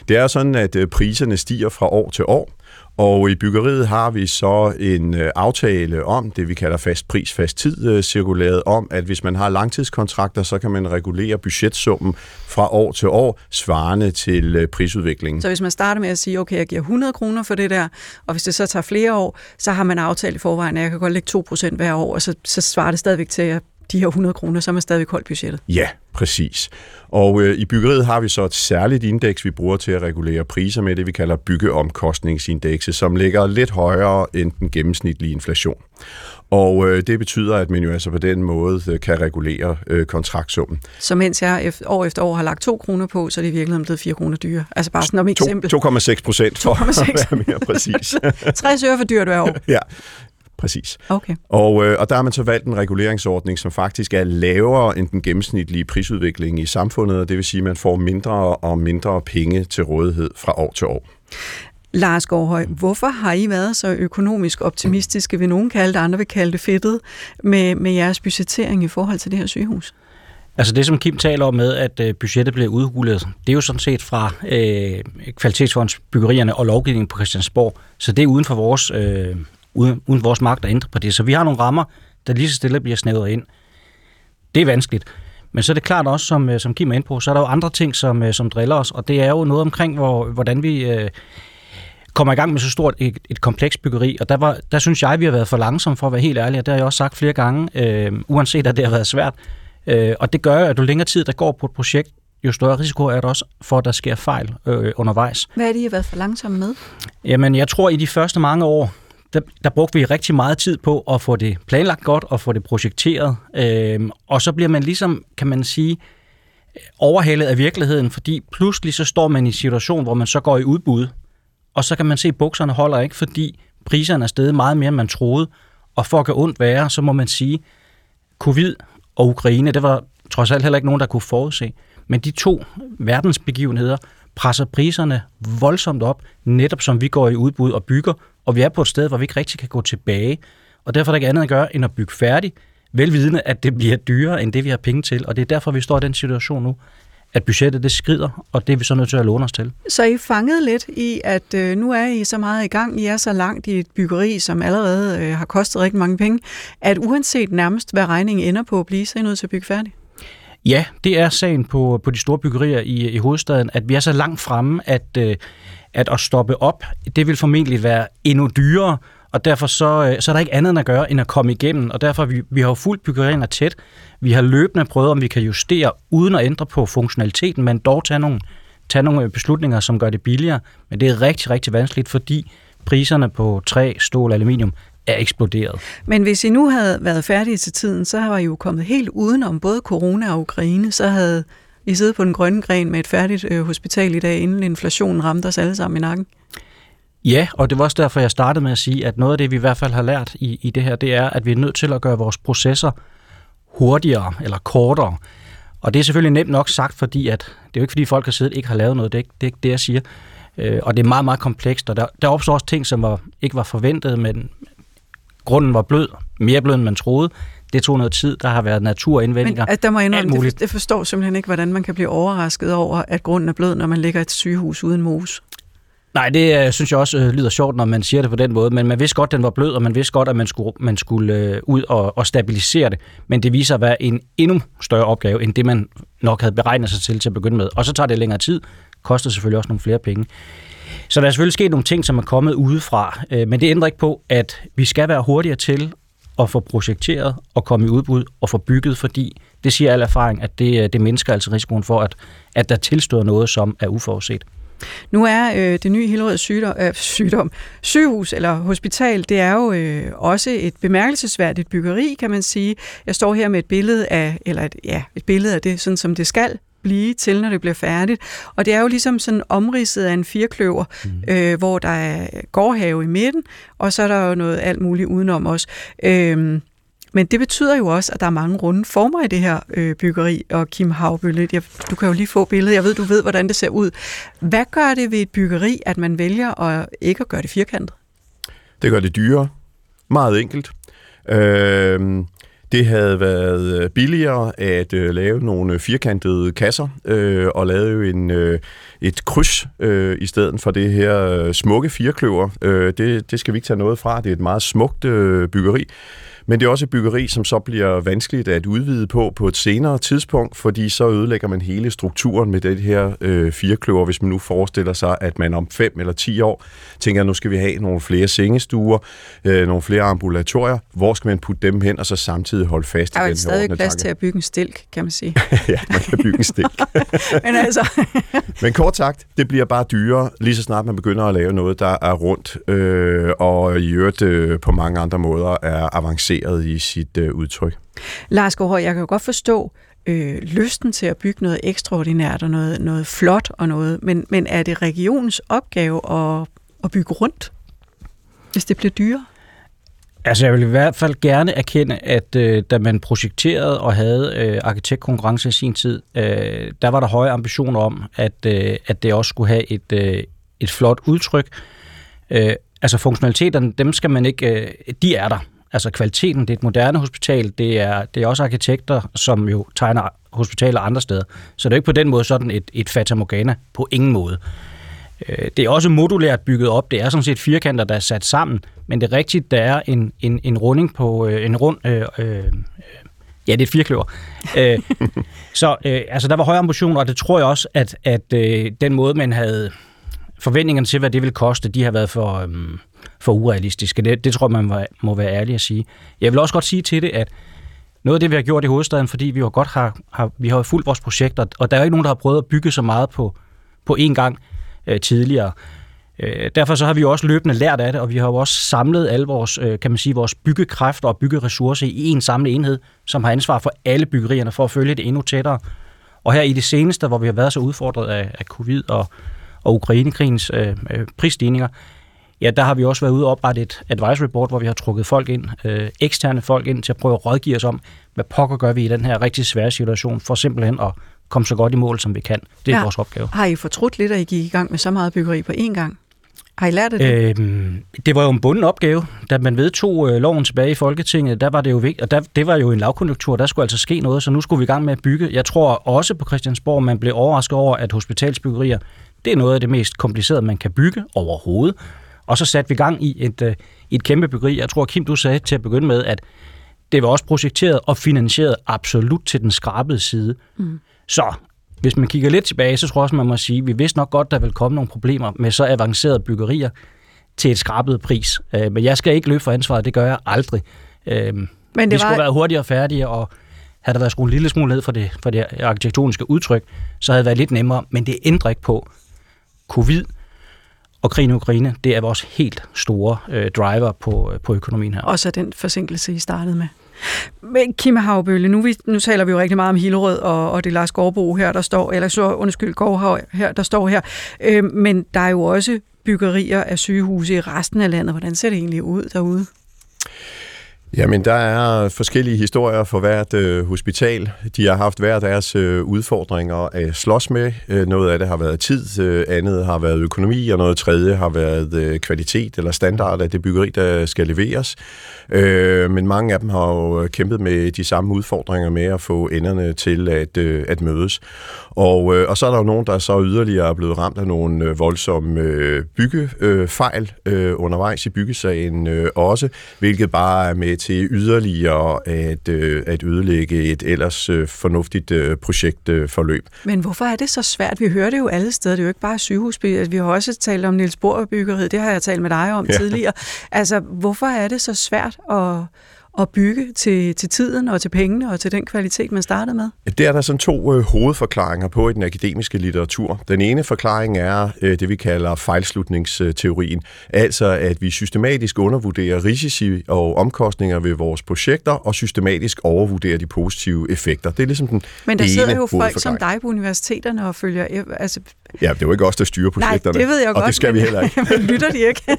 det er sådan, at øh, priserne stiger fra år til år, og i byggeriet har vi så en øh, aftale om det, vi kalder fast pris, fast tid øh, cirkuleret om, at hvis man har langtidskontrakter, så kan man regulere budgetsummen fra år til år, svarende til øh, prisudviklingen. Så hvis man starter med at sige, okay, jeg giver 100 kroner for det der, og hvis det så tager flere år, så har man aftalt i forvejen, at jeg kan godt lægge 2% hver år, og så, så svarer det stadigvæk til, at de her 100 kroner, så er man stadig holdt budgettet. Ja, præcis. Og øh, i byggeriet har vi så et særligt indeks, vi bruger til at regulere priser med det, vi kalder byggeomkostningsindekset, som ligger lidt højere end den gennemsnitlige inflation. Og øh, det betyder, at man jo altså på den måde øh, kan regulere øh, kontraktsummen. Så mens jeg efter, år efter år har lagt 2 kroner på, så er det i virkeligheden blevet 4 kroner dyre. Altså bare sådan om eksempel. 2,6 procent for 2, at være mere præcis. 60 øre for dyrt hver år. ja, Præcis. Okay. Og, øh, og der har man så valgt en reguleringsordning, som faktisk er lavere end den gennemsnitlige prisudvikling i samfundet, og det vil sige, at man får mindre og mindre penge til rådighed fra år til år. Lars Gårdhøj, hvorfor har I været så økonomisk optimistiske, vil nogen kalde det, andre vil kalde det fedtet, med, med jeres budgettering i forhold til det her sygehus? Altså det, som Kim taler om med, at øh, budgettet bliver udhulet, det er jo sådan set fra øh, kvalitetsfondsbyggerierne og lovgivningen på Christiansborg. Så det er uden for vores øh, uden, uden vores magt at ændre på det. Så vi har nogle rammer, der lige så stille bliver snævret ind. Det er vanskeligt. Men så er det klart også, som, øh, som Kim er ind på, så er der jo andre ting, som, øh, som driller os, og det er jo noget omkring, hvor, hvordan vi øh, kommer i gang med så stort et, et kompleks byggeri, og der, var, der synes jeg, vi har været for langsomme for at være helt ærlige, og det har jeg også sagt flere gange, øh, uanset at det har været svært. Øh, og det gør at jo længere tid der går på et projekt, jo større risiko er der også for, at der sker fejl øh, undervejs. Hvad er det, I har været for langsomme med? Jamen, jeg tror, i de første mange år, der, der brugte vi rigtig meget tid på at få det planlagt godt og få det projekteret. Øh, og så bliver man ligesom, kan man sige, overhalet af virkeligheden, fordi pludselig så står man i en situation, hvor man så går i udbud, og så kan man se, at bukserne holder ikke, fordi priserne er steget meget mere, end man troede. Og for at gøre ondt være, så må man sige, covid og Ukraine, det var trods alt heller ikke nogen, der kunne forudse. Men de to verdensbegivenheder presser priserne voldsomt op, netop som vi går i udbud og bygger, og vi er på et sted, hvor vi ikke rigtig kan gå tilbage. Og derfor er der ikke andet at gøre, end at bygge færdigt, velvidende, at det bliver dyrere, end det vi har penge til. Og det er derfor, vi står i den situation nu, at budgettet det skrider, og det er vi så nødt til at låne os til. Så I fanget lidt i, at øh, nu er I så meget i gang, I er så langt i et byggeri, som allerede øh, har kostet rigtig mange penge, at uanset nærmest, hvad regningen ender på at blive, så er I nødt til at bygge færdigt? Ja, det er sagen på, på de store byggerier i, i hovedstaden, at vi er så langt fremme, at, øh, at at stoppe op, det vil formentlig være endnu dyrere, og derfor så, øh, så er der ikke andet end at gøre, end at komme igennem, og derfor vi, vi har jo fuldt byggerierne tæt. Vi har løbende prøvet, om vi kan justere, uden at ændre på funktionaliteten, men dog tage nogle, tage nogle øh, beslutninger, som gør det billigere. Men det er rigtig, rigtig vanskeligt, fordi priserne på træ, stål og aluminium er eksploderet. Men hvis I nu havde været færdige til tiden, så var I jo kommet helt udenom både corona og Ukraine, så havde I siddet på den grønne gren med et færdigt øh, hospital i dag, inden inflationen ramte os alle sammen i nakken. Ja, og det var også derfor, jeg startede med at sige, at noget af det, vi i hvert fald har lært i, i det her, det er, at vi er nødt til at gøre vores processer hurtigere eller kortere. Og det er selvfølgelig nemt nok sagt, fordi at, det er jo ikke fordi folk har siddet ikke har lavet noget, det er ikke det, er ikke det jeg siger. Øh, og det er meget, meget komplekst, og der, der opstår også ting, som var, ikke var forventet, men grunden var blød, mere blød, end man troede. Det tog noget tid, der har været naturindvendinger. Men at der må jeg indrømme, det, det forstår simpelthen ikke, hvordan man kan blive overrasket over, at grunden er blød, når man ligger et sygehus uden mos. Nej, det øh, synes jeg også øh, lyder sjovt, når man siger det på den måde, men man vidste godt, at den var blød, og man vidste godt, at man skulle, man skulle øh, ud og, og stabilisere det. Men det viser at være en endnu større opgave, end det man nok havde beregnet sig til til at begynde med. Og så tager det længere tid, koster selvfølgelig også nogle flere penge. Så der er selvfølgelig sket nogle ting, som er kommet udefra, øh, men det ændrer ikke på, at vi skal være hurtigere til at få projekteret og komme i udbud og få bygget, fordi det siger al erfaring, at det, øh, det mindsker altså risikoen for, at, at der tilstår noget, som er uforudset. Nu er øh, det nye Hillerød sygdom, øh, sygdom, sygehus eller hospital, det er jo øh, også et bemærkelsesværdigt byggeri, kan man sige. Jeg står her med et billede af, eller et, ja, et billede af det, sådan som det skal blive til, når det bliver færdigt. Og det er jo ligesom sådan omridset af en firkløver, mm. øh, hvor der er gårdhave i midten, og så er der jo noget alt muligt udenom os. Øh, men det betyder jo også, at der er mange runde former i det her øh, byggeri, og Kim Havbølle, jeg, du kan jo lige få billedet, jeg ved, du ved, hvordan det ser ud. Hvad gør det ved et byggeri, at man vælger at ikke at gøre det firkantet? Det gør det dyrere. Meget enkelt. Øh, det havde været øh, billigere at øh, lave nogle øh, firkantede kasser øh, og lave en, øh, et kryds øh, i stedet for det her øh, smukke firkløver. Øh, det, det skal vi ikke tage noget fra. Det er et meget smukt øh, byggeri. Men det er også et byggeri, som så bliver vanskeligt at udvide på på et senere tidspunkt, fordi så ødelægger man hele strukturen med det her øh, firekløver, hvis man nu forestiller sig, at man om fem eller ti år tænker, at nu skal vi have nogle flere sengestuer, øh, nogle flere ambulatorier. Hvor skal man putte dem hen, og så samtidig holde fast i den her Der er stadig plads tanke. til at bygge en stilk, kan man sige. ja, man kan bygge en stilk. Men altså... Men kort sagt, det bliver bare dyrere, lige så snart man begynder at lave noget, der er rundt, øh, og i øvrigt øh, på mange andre måder er avanceret nuanceret i sit øh, udtryk. Lars Gård, jeg kan jo godt forstå øh, lysten til at bygge noget ekstraordinært og noget, noget flot og noget, men, men er det regionens opgave at, at bygge rundt, hvis det bliver dyrere? Altså jeg vil i hvert fald gerne erkende, at øh, da man projekterede og havde øh, arkitektkonkurrence i sin tid, øh, der var der høje ambitioner om, at, øh, at det også skulle have et, øh, et flot udtryk. Øh, altså funktionaliteterne, dem skal man ikke, øh, de er der. Altså kvaliteten, det er et moderne hospital, det er, det er også arkitekter, som jo tegner hospitaler andre steder. Så det er ikke på den måde sådan et, et Fata Morgana, på ingen måde. Øh, det er også modulært bygget op, det er sådan set firkanter, der er sat sammen, men det er rigtigt, der er en, en, en runding på, øh, en rund øh, øh, Ja, det er et firkløver. øh, så øh, altså, der var høje ambitioner, og det tror jeg også, at, at øh, den måde, man havde forventningerne til, hvad det vil koste, de har været for, øhm, for urealistiske. Det, det tror jeg, man må, må være ærlig at sige. Jeg vil også godt sige til det, at noget af det, vi har gjort i hovedstaden, fordi vi jo godt har, har, vi har fulgt vores projekter, og der er jo ikke nogen, der har prøvet at bygge så meget på, på én gang øh, tidligere. Øh, derfor så har vi jo også løbende lært af det, og vi har jo også samlet alle vores, øh, kan man sige, vores byggekræfter og byggeressourcer i en samlet enhed, som har ansvar for alle byggerierne for at følge det endnu tættere. Og her i det seneste, hvor vi har været så udfordret af, af covid og, og Ukrainekrigens øh, øh, prisstigninger, ja, der har vi også været ude og oprette et advisory board, hvor vi har trukket folk ind, øh, eksterne folk ind til at prøve at rådgive os om, hvad pokker gør vi i den her rigtig svære situation, for simpelthen at komme så godt i mål, som vi kan. Det er ja. vores opgave. Har I fortrudt lidt, at I gik i gang med så meget byggeri på én gang? Har I lært det? Øhm, det var jo en bunden opgave. Da man vedtog øh, loven tilbage i Folketinget, der var det jo vigtigt, og der, det var jo en lavkonjunktur, der skulle altså ske noget, så nu skulle vi i gang med at bygge. Jeg tror også på Christiansborg, man blev overrasket over, at hospitalsbyggerier, det er noget af det mest komplicerede, man kan bygge overhovedet. Og så satte vi gang i et, øh, et kæmpe byggeri. Jeg tror, Kim, du sagde til at begynde med, at det var også projekteret og finansieret absolut til den skrabede side. Mm. Så hvis man kigger lidt tilbage, så tror jeg også, man må sige, at vi vidste nok godt, der vil komme nogle problemer med så avancerede byggerier til et skrabet pris. Øh, men jeg skal ikke løbe for ansvaret, det gør jeg aldrig. Øh, Men det vi skulle var... være hurtigere og færdige, og havde der været skruet en lille smule ned for det, for det arkitektoniske udtryk, så havde det været lidt nemmere, men det ændrer ikke på. Covid og krigen i Ukraine, det er vores helt store øh, driver på, øh, på økonomien her. Og så den forsinkelse, I startede med. Men Kim Havbølle, nu, vi, nu taler vi jo rigtig meget om Hillerød, og, og det er Lars Gårdbo her, der står, eller så undskyld, Gårdhav her, der står her. Øh, men der er jo også byggerier af sygehuse i resten af landet. Hvordan ser det egentlig ud derude? Jamen, der er forskellige historier for hvert øh, hospital. De har haft hver deres øh, udfordringer at slås med. Øh, noget af det har været tid, øh, andet har været økonomi, og noget tredje har været øh, kvalitet eller standard af det byggeri, der skal leveres. Øh, men mange af dem har jo øh, kæmpet med de samme udfordringer med at få enderne til at, øh, at mødes. Og, øh, og så er der jo nogen, der så yderligere er blevet ramt af nogle øh, voldsomme øh, byggefejl øh, undervejs i byggesagen øh, også, hvilket bare er med til yderligere at, øh, at ødelægge et ellers øh, fornuftigt øh, projektforløb. Øh, Men hvorfor er det så svært? Vi hører det jo alle steder. Det er jo ikke bare sygehusbyggeri. Vi har også talt om Niels Bohr byggeriet. Det har jeg talt med dig om ja. tidligere. Altså, hvorfor er det så svært at at bygge til, til tiden og til pengene og til den kvalitet, man startede med? Det er der sådan to øh, hovedforklaringer på i den akademiske litteratur. Den ene forklaring er øh, det, vi kalder fejlslutningsteorien. Altså, at vi systematisk undervurderer risici og omkostninger ved vores projekter, og systematisk overvurderer de positive effekter. Det er ligesom den Men der sidder jo folk som dig på universiteterne og følger... Altså, ja, det er jo ikke os, der styrer projekterne. Nej, det ved jeg og godt. Og det skal men, vi heller ikke. men lytter de ikke?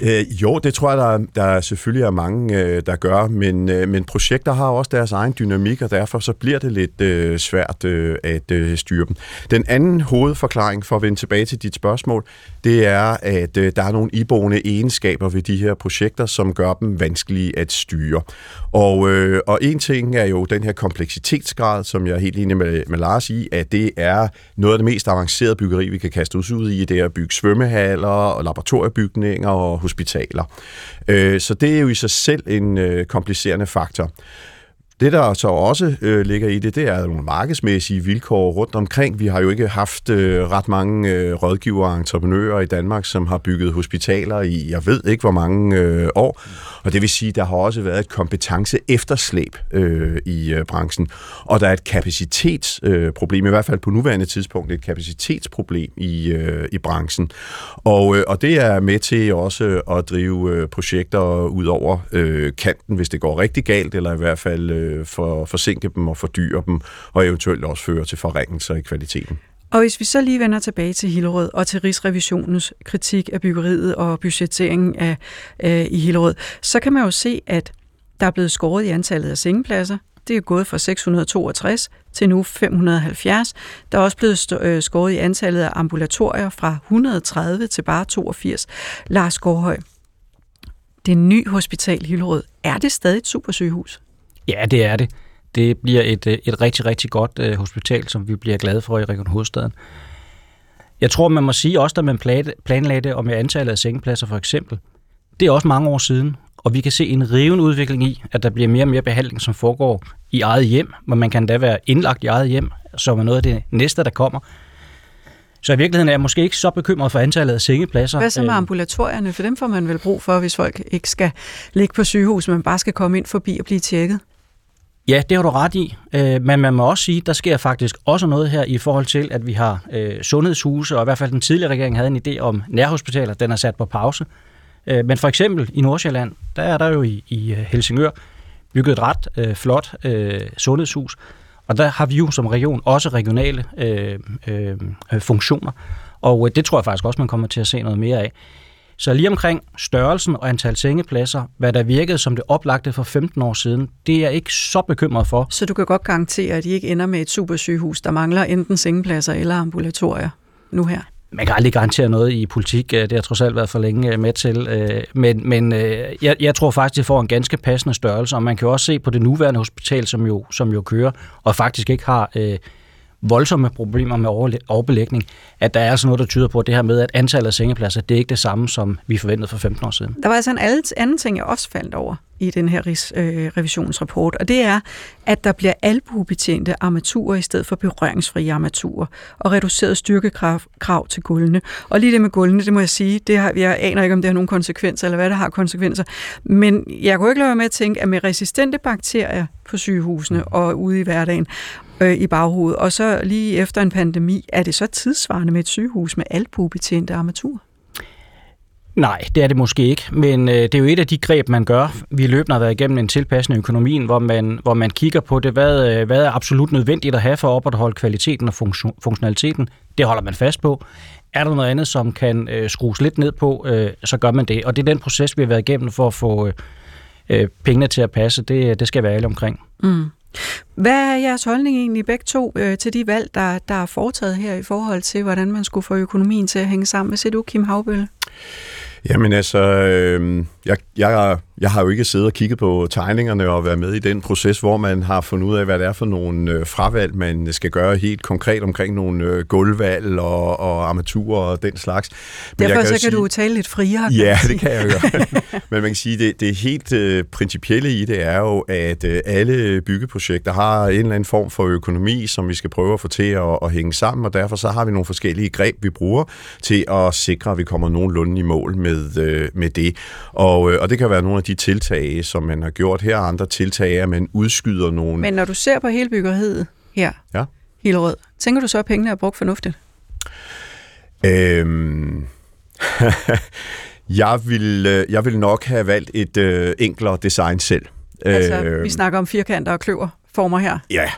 Øh, jo, det tror jeg, der, der selvfølgelig er mange, øh, der gør, men, øh, men projekter har også deres egen dynamik, og derfor så bliver det lidt øh, svært øh, at øh, styre dem. Den anden hovedforklaring, for at vende tilbage til dit spørgsmål, det er, at øh, der er nogle iboende egenskaber ved de her projekter, som gør dem vanskelige at styre. Og, øh, og en ting er jo den her kompleksitetsgrad, som jeg er helt enig med, med Lars i, at det er noget af det mest avancerede byggeri, vi kan kaste os ud i. Det er at bygge svømmehaller og laboratoriebygninger og hospitaler. Øh, så det er jo i sig selv en øh, komplicerende faktor. Det, der så også øh, ligger i det, det er nogle markedsmæssige vilkår rundt omkring. Vi har jo ikke haft øh, ret mange øh, rådgivere og entreprenører i Danmark, som har bygget hospitaler i, jeg ved ikke hvor mange øh, år. Og det vil sige, der har også været et kompetence efterslæb øh, i øh, branchen. Og der er et kapacitetsproblem, øh, i hvert fald på nuværende tidspunkt, et kapacitetsproblem i, øh, i branchen. Og, øh, og det er med til også at drive øh, projekter ud over øh, kanten, hvis det går rigtig galt, eller i hvert fald øh, Øh, for forsinke dem og fordyre dem, og eventuelt også føre til forringelser i kvaliteten. Og hvis vi så lige vender tilbage til Hillerød og til Rigsrevisionens kritik af byggeriet og budgetteringen af, øh, i Hillerød, så kan man jo se, at der er blevet skåret i antallet af sengepladser. Det er gået fra 662 til nu 570. Der er også blevet øh, skåret i antallet af ambulatorier fra 130 til bare 82. Lars Gårdhøj, det nye hospital Hillerød, er det stadig et supersygehus? Ja, det er det det bliver et, øh, et rigtig, rigtig godt øh, hospital, som vi bliver glade for i Region Hovedstaden. Jeg tror, man må sige også, da man planlagde det, og med antallet af sengepladser for eksempel, det er også mange år siden, og vi kan se en rivende udvikling i, at der bliver mere og mere behandling, som foregår i eget hjem, hvor man kan da være indlagt i eget hjem, som er noget af det næste, der kommer. Så i virkeligheden er jeg måske ikke så bekymret for antallet af sengepladser. Hvad så med Øh, ambulatorierne? For dem får man vel brug for, hvis folk ikke skal ligge på sygehus, men bare skal komme ind forbi og blive tjekket. Ja, det har du ret i. Øh, Men man må også sige, der sker faktisk også noget her i forhold til, at vi har øh, sundhedshuse, og i hvert fald den tidligere regering havde en idé om nærhospitaler, den er sat på pause. Øh, Men for eksempel i Nordsjælland, der er der jo i, i øh, Helsingør bygget et ret øh, flot øh, sundhedshus, og der har vi jo som region også regionale øh, øh, øh funktioner, og øh, det tror jeg faktisk også, man kommer til at se noget mere af. Så lige omkring størrelsen og antal sengepladser, hvad der virkede som det oplagte for 15 år siden, det er jeg ikke så bekymret for. Så du kan godt garantere, at de ikke ender med et supersygehus, der mangler enten sengepladser eller ambulatorier nu her. Man kan aldrig garantere noget i politik, øh, det har trods alt været for længe øh, med til, øh, men, men jeg, jeg tror faktisk, det får en ganske passende størrelse, og man kan jo også se på det nuværende hospital, som jo, som jo kører, og faktisk ikke har voldsomme problemer med overbelægning, at der er sådan noget, der tyder på, at det her med, at antallet af sengepladser, det er ikke det samme, som vi forventede for 15 år siden. Der var altså en anden ting, jeg også faldt over i den her øh, revisionsrapport, og det er, at der bliver albuebetjente armaturer i stedet for berøringsfrie armaturer, og reduceret styrkekrav til gulvene. Og lige det med gulvene, det må jeg sige, det har, jeg aner ikke, om det har nogen konsekvenser, eller hvad det har konsekvenser, men jeg kunne ikke lade være med at tænke, at med resistente bakterier på sygehusene og ude i hverdagen, øh, i baghovedet, og så lige efter en pandemi, er det så tidsvarende med et sygehus med albuebetjente armaturer? Nej, det er det måske ikke, men øh, det er jo et af de greb, man gør. Vi løbende har været igennem en tilpasning af økonomien, hvor man, hvor man kigger på det, hvad, øh, hvad er absolut nødvendigt at have for at opretholde kvaliteten og funktion, funktionaliteten. Det holder man fast på. Er der noget andet, som kan øh, skrues lidt ned på, øh, så gør man det. Og det er den proces, vi har været igennem for at få øh, øh, pengene til at passe. Det, det skal jeg være ærlig omkring. Mm. Hvad er jeres holdning egentlig begge to øh, til de valg, der, der er foretaget her i forhold til, hvordan man skulle få økonomien til at hænge sammen? Hvad siger du, Kim Havbølle? Jamen altså, øh, jeg, jeg, jeg har jo ikke siddet og kigget på tegningerne og været med i den proces, hvor man har fundet ud af, hvad det er for nogle øh, fravalg, man skal gøre helt konkret omkring nogle øh, gulvvalg og, og armaturer og den slags. Derfor jeg så jo kan du tale lidt friere. Ja, det kan jeg jo gøre. Men man kan sige, det, det helt øh, principielle i det er jo, at øh, alle byggeprojekter har en eller anden form for økonomi, som vi skal prøve at få til at, at hænge sammen, og derfor så har vi nogle forskellige greb, vi bruger til at sikre, at vi kommer nogenlunde i mål med, øh, med det. Og, øh, og det kan være nogle af de tiltag, som man har gjort her, andre tiltag at man udskyder nogle... Men når du ser på hele byggeriet her, Ja. Hillerød, tænker du så, at pengene er brugt fornuftigt? Øhm, jeg, vil, øh, jeg vil nok have valgt et øh, enklere design selv. Altså, Øhm, vi snakker om firkanter og kløverformer her. Ja,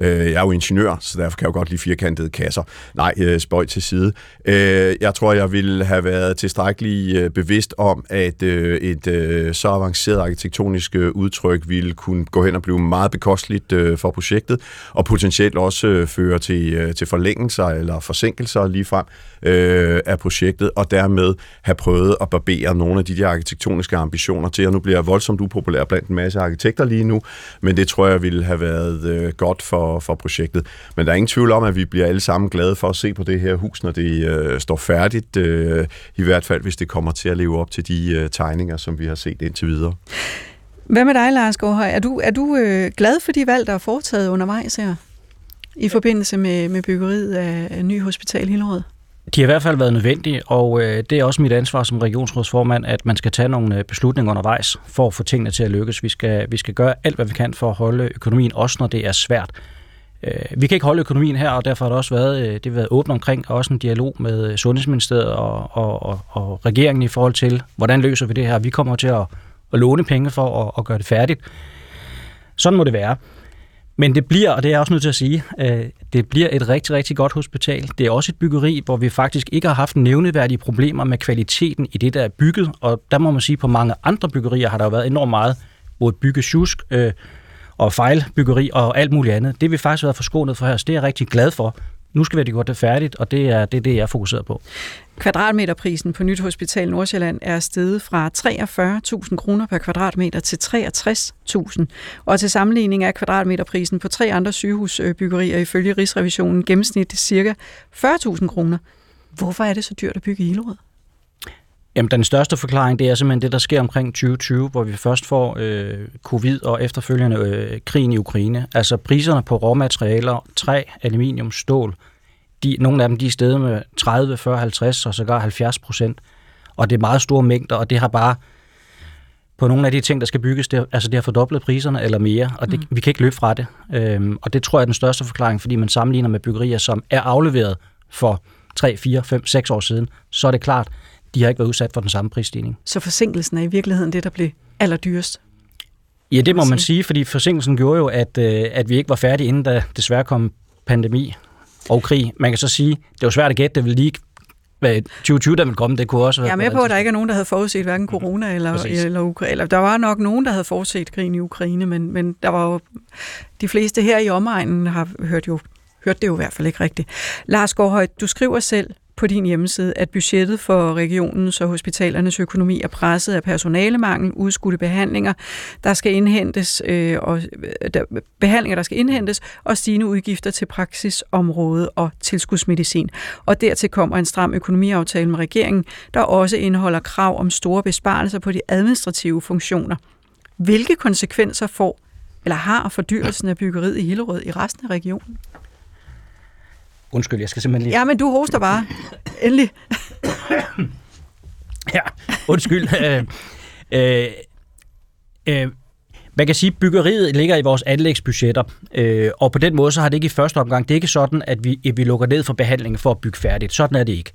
øh, jeg er jo ingeniør, så derfor kan jeg jo godt lide firkantede kasser. Nej, øh, spøj til side. Øh, jeg tror, jeg ville have været tilstrækkeligt øh, bevidst om, at øh, et øh, så avanceret arkitektonisk øh, udtryk ville kunne gå hen og blive meget bekosteligt øh, for projektet, og potentielt også øh, føre til, øh, til forlængelser eller forsinkelser ligefrem øh, af projektet, og dermed have prøvet at barbere nogle af de der arkitektoniske ambitioner til, og nu bliver jeg voldsomt upopulær blandt en masse arkitekter lige nu, men det tror jeg ville have været øh, godt for, for projektet. Men der er ingen tvivl om, at vi bliver alle sammen glade for at se på det her hus, når det øh, står færdigt, øh, i hvert fald hvis det kommer til at leve op til de øh, tegninger, som vi har set indtil videre. Hvad med dig, Lars Gårdhøj? Er du, er du øh, glad for de valg, der er foretaget undervejs her? I forbindelse med, med byggeriet af, af ny hospital Hillerød? De har i hvert fald været nødvendige, og øh, det er også mit ansvar som regionsrådsformand, at man skal tage nogle øh, beslutninger undervejs for at få tingene til at lykkes. Vi skal, vi skal gøre alt, hvad vi kan for at holde økonomien, også når det er svært. Øh, vi kan ikke holde økonomien her, og derfor har det også været, øh, det har været åbent omkring, og også en dialog med øh, Sundhedsministeriet og, og, og, og regeringen i forhold til, hvordan løser vi det her. Vi kommer til at, at låne penge for at, at gøre det færdigt. Sådan må det være. Men det bliver, og det er jeg også nødt til at sige, øh, det bliver et rigtig, rigtig godt hospital. Det er også et byggeri, hvor vi faktisk ikke har haft nævneværdige problemer med kvaliteten i det, der er bygget. Og der må man sige, at på mange andre byggerier har der jo været enormt meget både byggesjusk øh, og fejlbyggeri og alt muligt andet. Det har vi faktisk været forskånet for her, så det er jeg rigtig glad for. Nu skal vi have det gjort det færdigt, og det er det, er det jeg er fokuseret på. Kvadratmeterprisen på Nyt Hospital Nordsjælland er steget fra 43.000 kroner per kvadratmeter til 63.000. Og til sammenligning er kvadratmeterprisen på tre andre sygehusbyggerier ifølge Rigsrevisionen gennemsnit cirka 40.000 kroner. Hvorfor er det så dyrt at bygge i Hillerød? Jamen, den største forklaring, det er simpelthen det, der sker omkring 2020, hvor vi først får øh, covid og efterfølgende øh, krigen i Ukraine. Altså priserne på råmaterialer, træ, aluminium, stål, de, nogle af dem de er steget med 30, 40, 50 og sågar 70 procent. Og det er meget store mængder, og det har bare på nogle af de ting, der skal bygges, det, altså det har fordoblet priserne eller mere, og det, mm. vi kan ikke løbe fra det. Øhm, og det tror jeg er den største forklaring, fordi man sammenligner med byggerier, som er afleveret for 3, 4, 5, 6 år siden, så er det klart, de har ikke været udsat for den samme prisstigning. Så forsinkelsen er i virkeligheden det, der blev allerdyrest? Ja, det må man sige, fordi forsinkelsen gjorde jo, at, øh, at vi ikke var færdige, inden der desværre kom pandemi og krig. Man kan så sige, det var svært at gætte, det ville lige hvad 2020, der vil komme, det kunne også være... Jeg er med på, at der ikke er nogen, der havde forudset hverken corona eller, eller Ukraine. Der var nok nogen, der havde forudset krigen i Ukraine, men, men der var jo... De fleste her i omegnen har hørt jo hørte det jo i hvert fald ikke rigtigt. Lars Gårdhøj, du skriver selv på din hjemmeside, at budgettet for regionens og hospitalernes økonomi er presset af personalemangel, udskudte behandlinger, der skal indhentes, øh, og, øh, der, behandlinger, der skal indhentes, og stigende udgifter til praksisområde og tilskudsmedicin. Og dertil kommer en stram økonomiaftale med regeringen, der også indeholder krav om store besparelser på de administrative funktioner. Hvilke konsekvenser får eller har fordyrelsen af byggeriet i Hillerød i resten af regionen? Undskyld, jeg skal simpelthen lige... Ja, men du hoster bare. Endelig. ja, undskyld. øh, øh, øh, man kan sige, at byggeriet ligger i vores anlægsbudgetter, øh, og på den måde så har det ikke i første omgang, det er ikke sådan, at vi, at vi lukker ned for behandlingen for at bygge færdigt. Sådan er det ikke.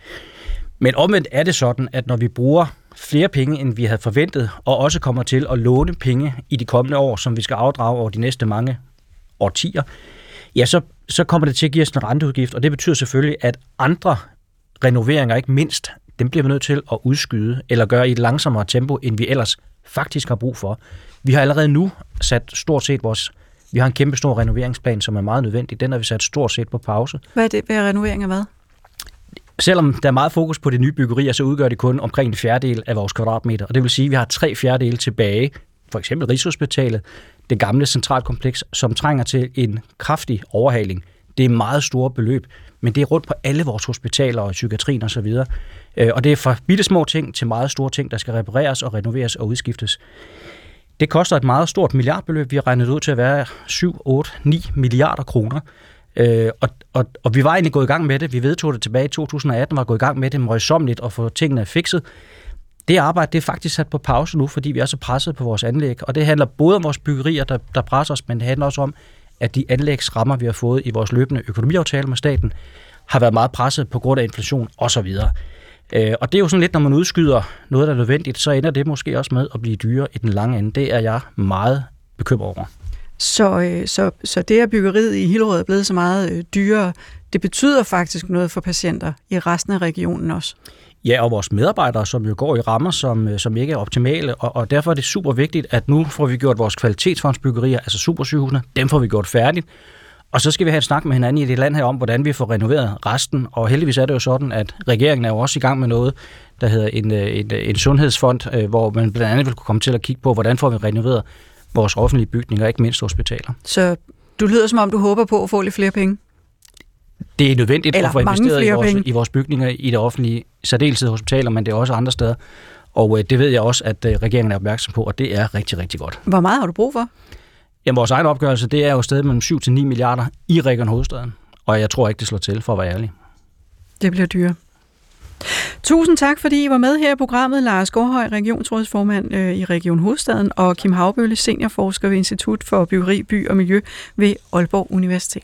Men omvendt er det sådan, at når vi bruger flere penge, end vi havde forventet, og også kommer til at låne penge i de kommende år, som vi skal afdrage over de næste mange årtier, ja, så, så kommer det til at give os en renteudgift, og det betyder selvfølgelig, at andre renoveringer, ikke mindst, dem bliver vi nødt til at udskyde, eller gøre i et langsommere tempo, end vi ellers faktisk har brug for. Vi har allerede nu sat stort set vores vi har en kæmpe stor renoveringsplan, som er meget nødvendig. Den har vi sat stort set på pause. Hvad er det? Er renovering af hvad? Selvom der er meget fokus på de nye byggerier, så udgør det kun omkring en fjerdedel af vores kvadratmeter. Og det vil sige, at vi har tre fjerdedele tilbage. For eksempel Rigshospitalet, det gamle centralkompleks, som trænger til en kraftig overhaling. Det er meget store beløb, men det er rundt på alle vores hospitaler og psykiatrien osv. Og, øh, og det er fra bitte små ting til meget store ting, der skal repareres og renoveres og udskiftes. Det koster et meget stort milliardbeløb. Vi har regnet ud til at være 7, 8, 9 milliarder kroner. Øh, og, og, og vi var egentlig gået i gang med det. Vi vedtog det tilbage i 2018, var gået i gang med det møjsommeligt og få tingene fikset. Det arbejde det er faktisk sat på pause nu, fordi vi er så presset på vores anlæg. Og det handler både om vores byggerier, der, der presser os, men det handler også om, at de anlægsrammer, vi har fået i vores løbende økonomiaftale med staten, har været meget presset på grund af inflation osv. Øh, og det er jo sådan lidt, når man udskyder noget, der er nødvendigt, så ender det måske også med at blive dyrere i den lange ende. Det er jeg meget bekymret over. Så, øh, så, så det, at byggeriet i Hillerød er blevet så meget øh, dyrere, det betyder faktisk noget for patienter i resten af regionen også? Ja, og vores medarbejdere, som jo går i rammer, som, øh, som ikke er optimale, og, og derfor er det super vigtigt, at nu får vi gjort vores kvalitetsfondsbyggerier, altså supersygehusene, dem får vi gjort færdigt, og så skal vi have et snak med hinanden i det land her om, hvordan vi får renoveret resten. Og heldigvis er det jo sådan, at regeringen er jo også i gang med noget, der hedder en, øh, en, en øh, sundhedsfond, hvor man blandt andet vil kunne komme til at kigge på, hvordan får vi renoveret vores offentlige bygninger, ikke mindst hospitaler. Så du lyder som om, du håber på at få lidt flere penge? Det er nødvendigt Eller at få investeret i vores, i vores bygninger i det offentlige, særdeleshed hospitaler, men det er også andre steder. Og øh, det ved jeg også, at øh, regeringen er opmærksom på, og det er rigtig, rigtig godt. Hvor meget har du brug for? Jamen, vores egen opgørelse, det er jo stadig mellem 7 til 9 milliarder i Region Hovedstaden. Og jeg tror ikke, det slår til, for at være ærlig. Det bliver dyre. Tusind tak, fordi I var med her i programmet. Lars Gårdhøj, regionsrådsformand øh, i Region Hovedstaden, og Kim Havbølle, seniorforsker ved Institut for Byggeri, By og Miljø ved Aalborg Universitet.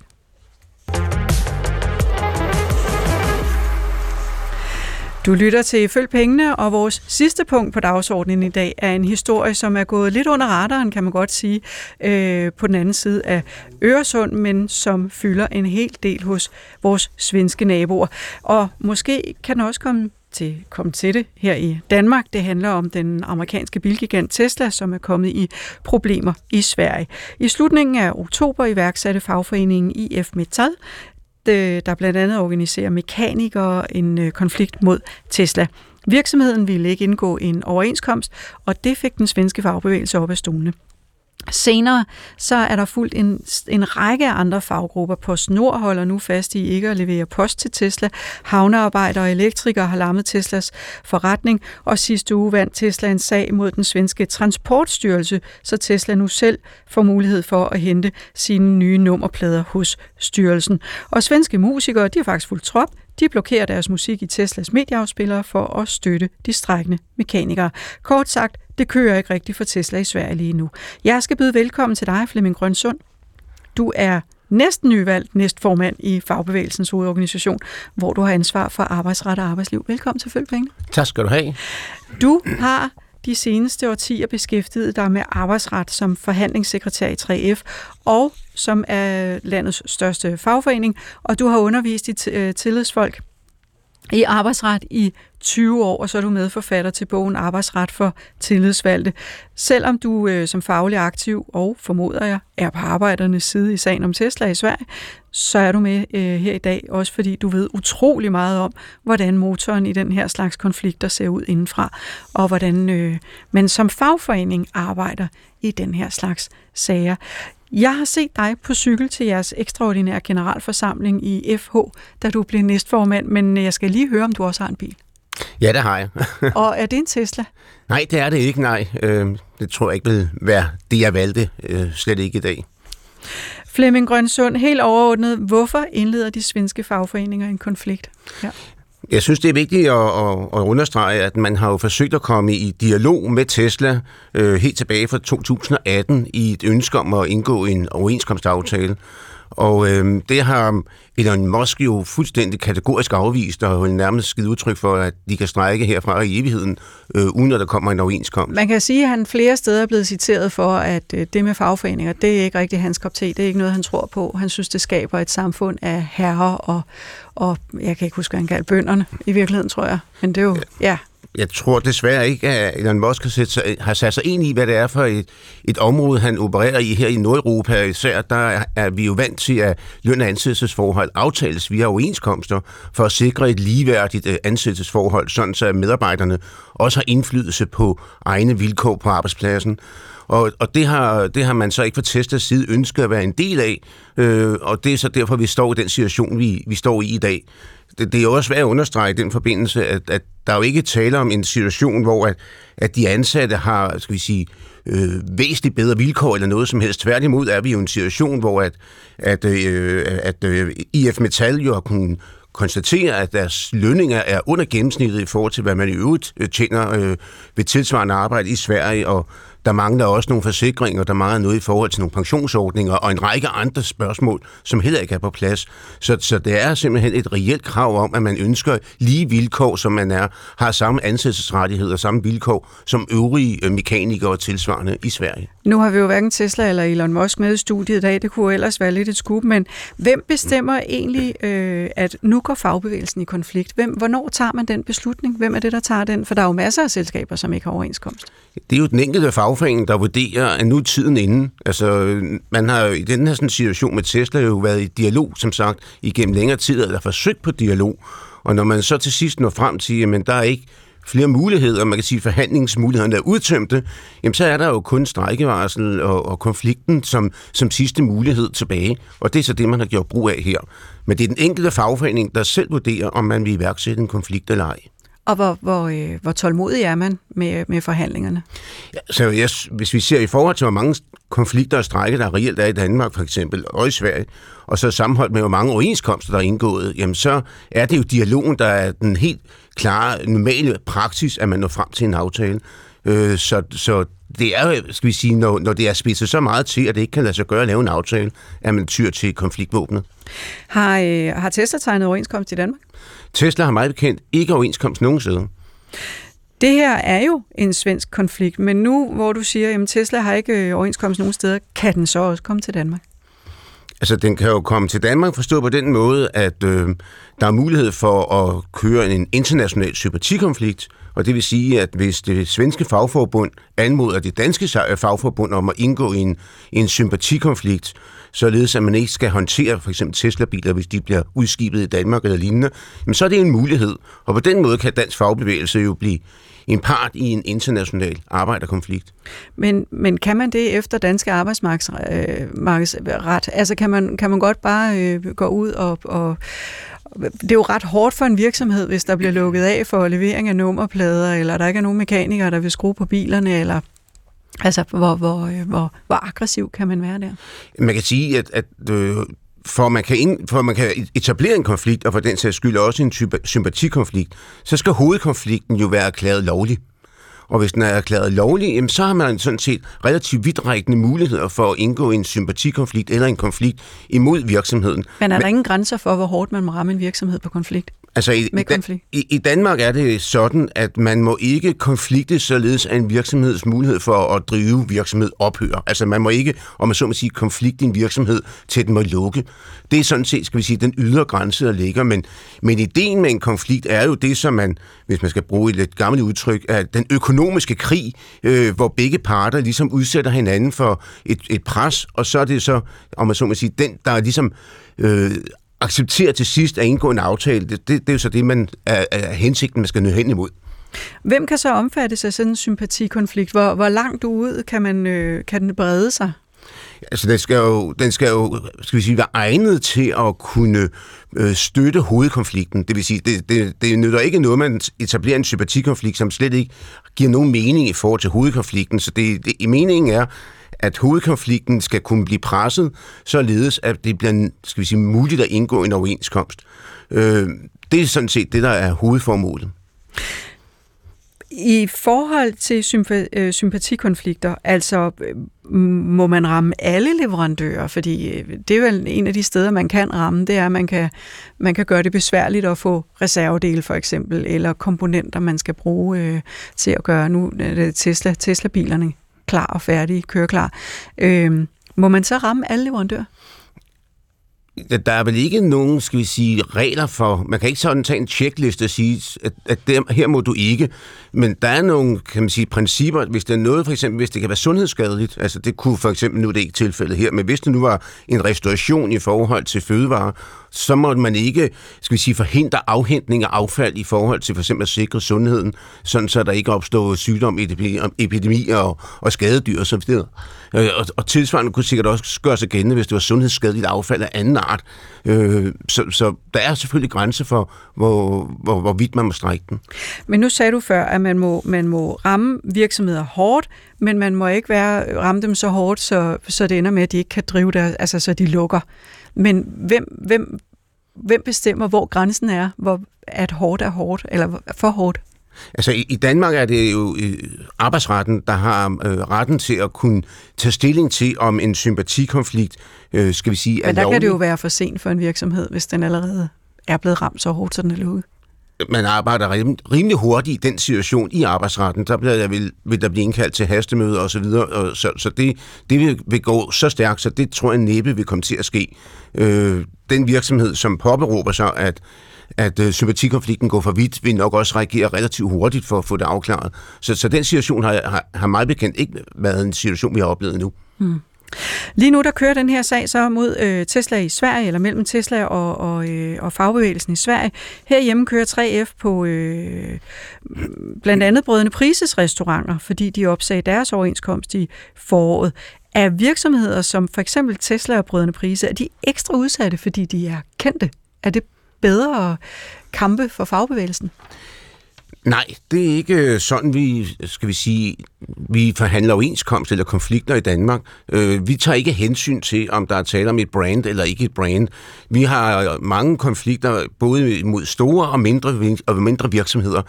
Du lytter til Følg Pengene, og vores sidste punkt på dagsordenen i dag er en historie, som er gået lidt under radaren, kan man godt sige, øh, på den anden side af Øresund, men som fylder en hel del hos vores svenske naboer. Og måske kan den også komme til, komme til det her i Danmark. Det handler om den amerikanske bilgigant Tesla, som er kommet i problemer i Sverige. I slutningen af oktober iværksatte fagforeningen IF Metal Øh, der blandt andet organiserer mekanikere en øh, konflikt mod Tesla. Virksomheden ville ikke indgå en overenskomst, og det fik den svenske fagbevægelse op af stolene. Senere så er der fuldt en, en række andre faggrupper. PostNord holder nu fast i ikke at levere post til Tesla. Havnearbejdere og elektrikere har lammet Teslas forretning, og sidste uge vandt Tesla en sag mod den svenske transportstyrelse, så Tesla nu selv får mulighed for at hente sine nye nummerplader hos styrelsen. Og svenske musikere, de har faktisk fuldt trop. De blokerer deres musik i Teslas medieafspillere for at støtte de strækkende mekanikere. Kort sagt, det kører ikke rigtigt for Tesla i Sverige lige nu. Jeg skal byde velkommen til dig, Flemming Grønsund. Du er næsten nyvalgt næstformand i Fagbevægelsens hovedorganisation, hvor du har ansvar for arbejdsret og arbejdsliv. Velkommen til Følgepenge. Tak skal du have. Du har de seneste årtier beskæftiget dig med arbejdsret som forhandlingssekretær i 3F og som er landets største fagforening, og du har undervist i øh, tillidsfolk i arbejdsret i 20 år, og så er du medforfatter til bogen Arbejdsret for tillidsvalgte. Selvom du øh, som faglig aktiv og formoder jeg er på arbejdernes side i sagen om Tesla i Sverige, så er du med øh, her i dag, også fordi du ved utrolig meget om, hvordan motoren i den her slags konflikter ser ud indenfra, og hvordan øh, man som fagforening arbejder i den her slags sager. Jeg har set dig på cykel til jeres ekstraordinære generalforsamling i FH, da du blev næstformand, men jeg skal lige høre, om du også har en bil. Ja, det har jeg. og er det en Tesla? Nej, det er det ikke, nej. Øh, det tror jeg ikke vil være det, jeg valgte. Øh, slet ikke i dag. Flemming Grønsund, helt overordnet, hvorfor indleder de svenske fagforeninger en konflikt? Ja. Jeg synes, det er vigtigt at, at, understrege, at man har jo forsøgt at komme i dialog med Tesla øh, helt tilbage fra 2018 i et ønske om at indgå en overenskomstaftale. Og øh, det har Elon Musk jo fuldstændig kategorisk afvist, og har nærmest skidt udtryk for, at de kan strække herfra i evigheden, øh, uden at der kommer en overenskomst. Man kan sige, at han flere steder er blevet citeret for, at øh, det med fagforeninger, det er ikke rigtig hans kop te. Det er ikke noget, han tror på. Han synes, det skaber et samfund af herrer og, og jeg kan ikke huske, hvad han kaldte bønderne i virkeligheden, tror jeg. Men det er jo, ja, jeg tror desværre ikke, at Elon Musk har sat, sig, har sat sig ind i, hvad det er for et, et område, han opererer i her i Nordeuropa. Især der er vi jo vant til, at løn- og ansættelsesforhold aftales via overenskomster for at sikre et ligeværdigt øh, ansættelsesforhold, sådan så medarbejderne også har indflydelse på egne vilkår på arbejdspladsen. Og, og det, har, det har man så ikke fra Teslas side ønsket at være en del af, øh, og det er så derfor, vi står i den situation, vi, vi står i i dag det, det er jo også værd at understrege i den forbindelse, at, at der er jo ikke tale om en situation, hvor at, at de ansatte har, skal vi sige, øh, væsentligt bedre vilkår eller noget som helst. Tværtimod er vi jo i en situation, hvor at, at, øh, at øh, IF Metal jo har kunnet konstatere, at deres lønninger er under gennemsnittet i forhold til, hvad man i øvrigt øh, tjener øh, ved tilsvarende arbejde i Sverige, og der mangler også nogle forsikringer, der mangler noget i forhold til nogle pensionsordninger og en række andre spørgsmål, som heller ikke er på plads. Så, så det er simpelthen et reelt krav om, at man ønsker lige vilkår, som man er, har samme ansættelsesrettigheder og samme vilkår som øvrige øh, mekanikere og tilsvarende i Sverige. Nu har vi jo hverken Tesla eller Elon Musk med i studiet i dag. Det kunne ellers være lidt et skub, men hvem bestemmer egentlig, øh, at nu går fagbevægelsen i konflikt? Hvem, hvornår tager man den beslutning? Hvem er det, der tager den? For der er jo masser af selskaber, som ikke har overenskomst. Det er jo den enkelte fagforening, der vurderer, at nu er tiden inde. Altså, man har jo i den her sådan, situation med Tesla jo været i dialog, som sagt, igennem længere tid, eller forsøgt på dialog. Og når man så til sidst når frem til, at der er ikke flere muligheder, man kan sige forhandlingsmulighederne er udtømte, jamen så er der jo kun strækkevarsel og, og konflikten som, som sidste mulighed tilbage. Og det er så det, man har gjort brug af her. Men det er den enkelte fagforening, der selv vurderer, om man vil iværksætte en konflikt eller ej. Og hvor, hvor, øh, hvor tålmodig er man med, med forhandlingerne? Ja, så jeg, hvis vi ser i forhold til, hvor mange konflikter og strække, der reelt er i Danmark for eksempel, og i Sverige, og så sammenholdt med, hvor mange overenskomster, der er indgået, jamen så er det jo dialogen, der er den helt klare, normale praksis, at man når frem til en aftale. Øh, så, så det er, skal vi sige, når, når det er spidset så meget til, at det ikke kan lade sig gøre at lave en aftale, at man tyr til konfliktvåbnet. Har, øh, har Tesla tegnet overenskomst i Danmark? Tesla har meget bekendt ikke overenskomst nogen side. Det her er jo en svensk konflikt, men nu hvor du siger, at Tesla har ikke øh, overenskomst nogen steder, kan den så også komme til Danmark? Altså, den kan jo komme til Danmark forstået på den måde, at øh, der er mulighed for at køre en international sympatikonflikt, og det vil sige, at hvis det svenske fagforbund anmoder det danske øh, fagforbund om at indgå i en, en sympatikonflikt, således at man ikke skal håndtere for eksempel Tesla-biler, hvis de bliver udskibet i Danmark eller lignende, men så er det en mulighed. Og på den måde kan dansk fagbevægelse jo blive en part i en international arbejderkonflikt. Men, men kan man det efter danske arbejdsmarkedsret? Øh, altså kan man, kan man godt bare øh, gå ud og, og det er jo ret hårdt for en virksomhed, hvis der bliver lukket af for levering af nummerplader, eller der ikke er nogen mekanikere, der vil skrue på bilerne, eller Altså, hvor, hvor, øh, hvor, hvor aggressiv kan man være der? Man kan sige, at, at øh, for, man kan ind, for man kan etablere en konflikt, og for den sags skyld også en type sympatikonflikt, så skal hovedkonflikten jo være erklæret lovlig. Og hvis den er erklæret lovlig, jamen, så har man sådan set relativt vidtrækkende muligheder for at indgå i en sympatikonflikt eller en konflikt imod virksomheden. Men er der Men, ingen grænser for, hvor hårdt man må ramme en virksomhed på konflikt? Altså i, i, i, I Danmark er det sådan, at man må ikke konflikte således af en virksomheds mulighed for at drive virksomhed ophøre. Altså man må ikke, om man så må sige, konflikte en virksomhed til den må lukke. Det er sådan set, skal vi sige, den ydre grænse, der ligger. Men, men ideen med en konflikt er jo det, som man, hvis man skal bruge et lidt gammelt udtryk, er den økonomiske økonomiske krig, øh, hvor begge parter ligesom udsætter hinanden for et, et pres, og så er det så, om man så må sige, den, der er ligesom øh, accepterer til sidst at indgå en aftale, det, det, det er jo så det, man er, er hensigten, man skal nå hen imod. Hvem kan så omfattes af sådan en sympatikonflikt? Hvor, hvor langt ud kan, man, øh, kan den brede sig? Altså, den skal jo, den skal jo skal vi sige, være egnet til at kunne øh, støtte hovedkonflikten. Det vil sige, det, det, det nytter ikke noget, man etablerer en sympatikonflikt, som slet ikke giver nogen mening i forhold til hovedkonflikten. Så det, det, meningen er, at hovedkonflikten skal kunne blive presset, således at det bliver skal vi sige, muligt at indgå en overenskomst. Øh, det er sådan set det, der er hovedformålet. I forhold til øh, sympatikonflikter, altså øh, må man ramme alle leverandører, fordi øh, det er vel en af de steder, man kan ramme, det er, at man kan, man kan gøre det besværligt at få reservedele for eksempel, eller komponenter, man skal bruge øh, til at gøre nu Tesla, Tesla-bilerne klar og færdige, køre klar. Øh, må man så ramme alle leverandører? Der er vel ikke nogen, skal vi sige, regler for, man kan ikke sådan tage en checkliste og sige, at, at der, her må du ikke, men der er nogle, kan man sige, principper, hvis det er noget, for eksempel, hvis det kan være sundhedsskadeligt, altså det kunne for eksempel, nu er det ikke tilfældet her, men hvis det nu var en restauration i forhold til fødevarer, så må man ikke, skal vi sige, forhindre afhentning af affald i forhold til for eksempel at sikre sundheden, sådan så der ikke opstår sygdom, epidemier og, og skadedyr osv. Og, øh, og, og tilsvarende kunne sikkert også gøre sig gældende, hvis det var sundhedsskadeligt affald af anden art. Øh, så, så der er selvfølgelig grænser for, hvor, hvor, hvor vidt man må strække den. Men nu sagde du før, at man må, man må ramme virksomheder hårdt, men man må ikke være, ramme dem så hårdt, så, så det ender med, at de ikke kan drive der, altså så de lukker. Men hvem, hvem, hvem bestemmer, hvor grænsen er, hvor at hårdt er hårdt, eller for hårdt? Altså i, i Danmark er det jo øh, arbejdsretten, der har øh, retten til at kunne tage stilling til, om en sympatikonflikt, øh, skal vi sige, er Men der lovlig. kan det jo være for sent for en virksomhed, hvis den allerede er blevet ramt så hårdt, så den er lukket man arbejder rimelig hurtigt i den situation i arbejdsretten. Der bliver, vil, vil der blive indkaldt til hastemøder og så videre, og så, så det, det vil, vil gå så stærkt, så det tror jeg næppe vil komme til at ske. Øh, den virksomhed, som påberåber sig, at at øh, sympatikonflikten går for vidt, vil nok også reagere relativt hurtigt for at få det afklaret. Så, så den situation har, har, har meget bekendt ikke været en situation, vi har oplevet nu. Mm. Lige nu der kører den her sag så mod øh, Tesla i Sverige, eller mellem Tesla og, og, øh, og fagbevægelsen i Sverige. Herhjemme kører 3F på øh, blandt andet Brødende Prises restauranter, fordi de opsagde deres overenskomst i foråret. Er virksomheder som for eksempel Tesla og Brødende Prise, er de ekstra udsatte, fordi de er kendte? Er det bedre kampe for fagbevægelsen? Nej, det er ikke øh, sådan, vi, skal vi sige, vi forhandler overenskomst eller konflikter i Danmark. Øh, vi tager ikke hensyn til, om der er tale om et brand eller ikke et brand. Vi har øh, mange konflikter, både mod store og mindre, og mindre virksomheder.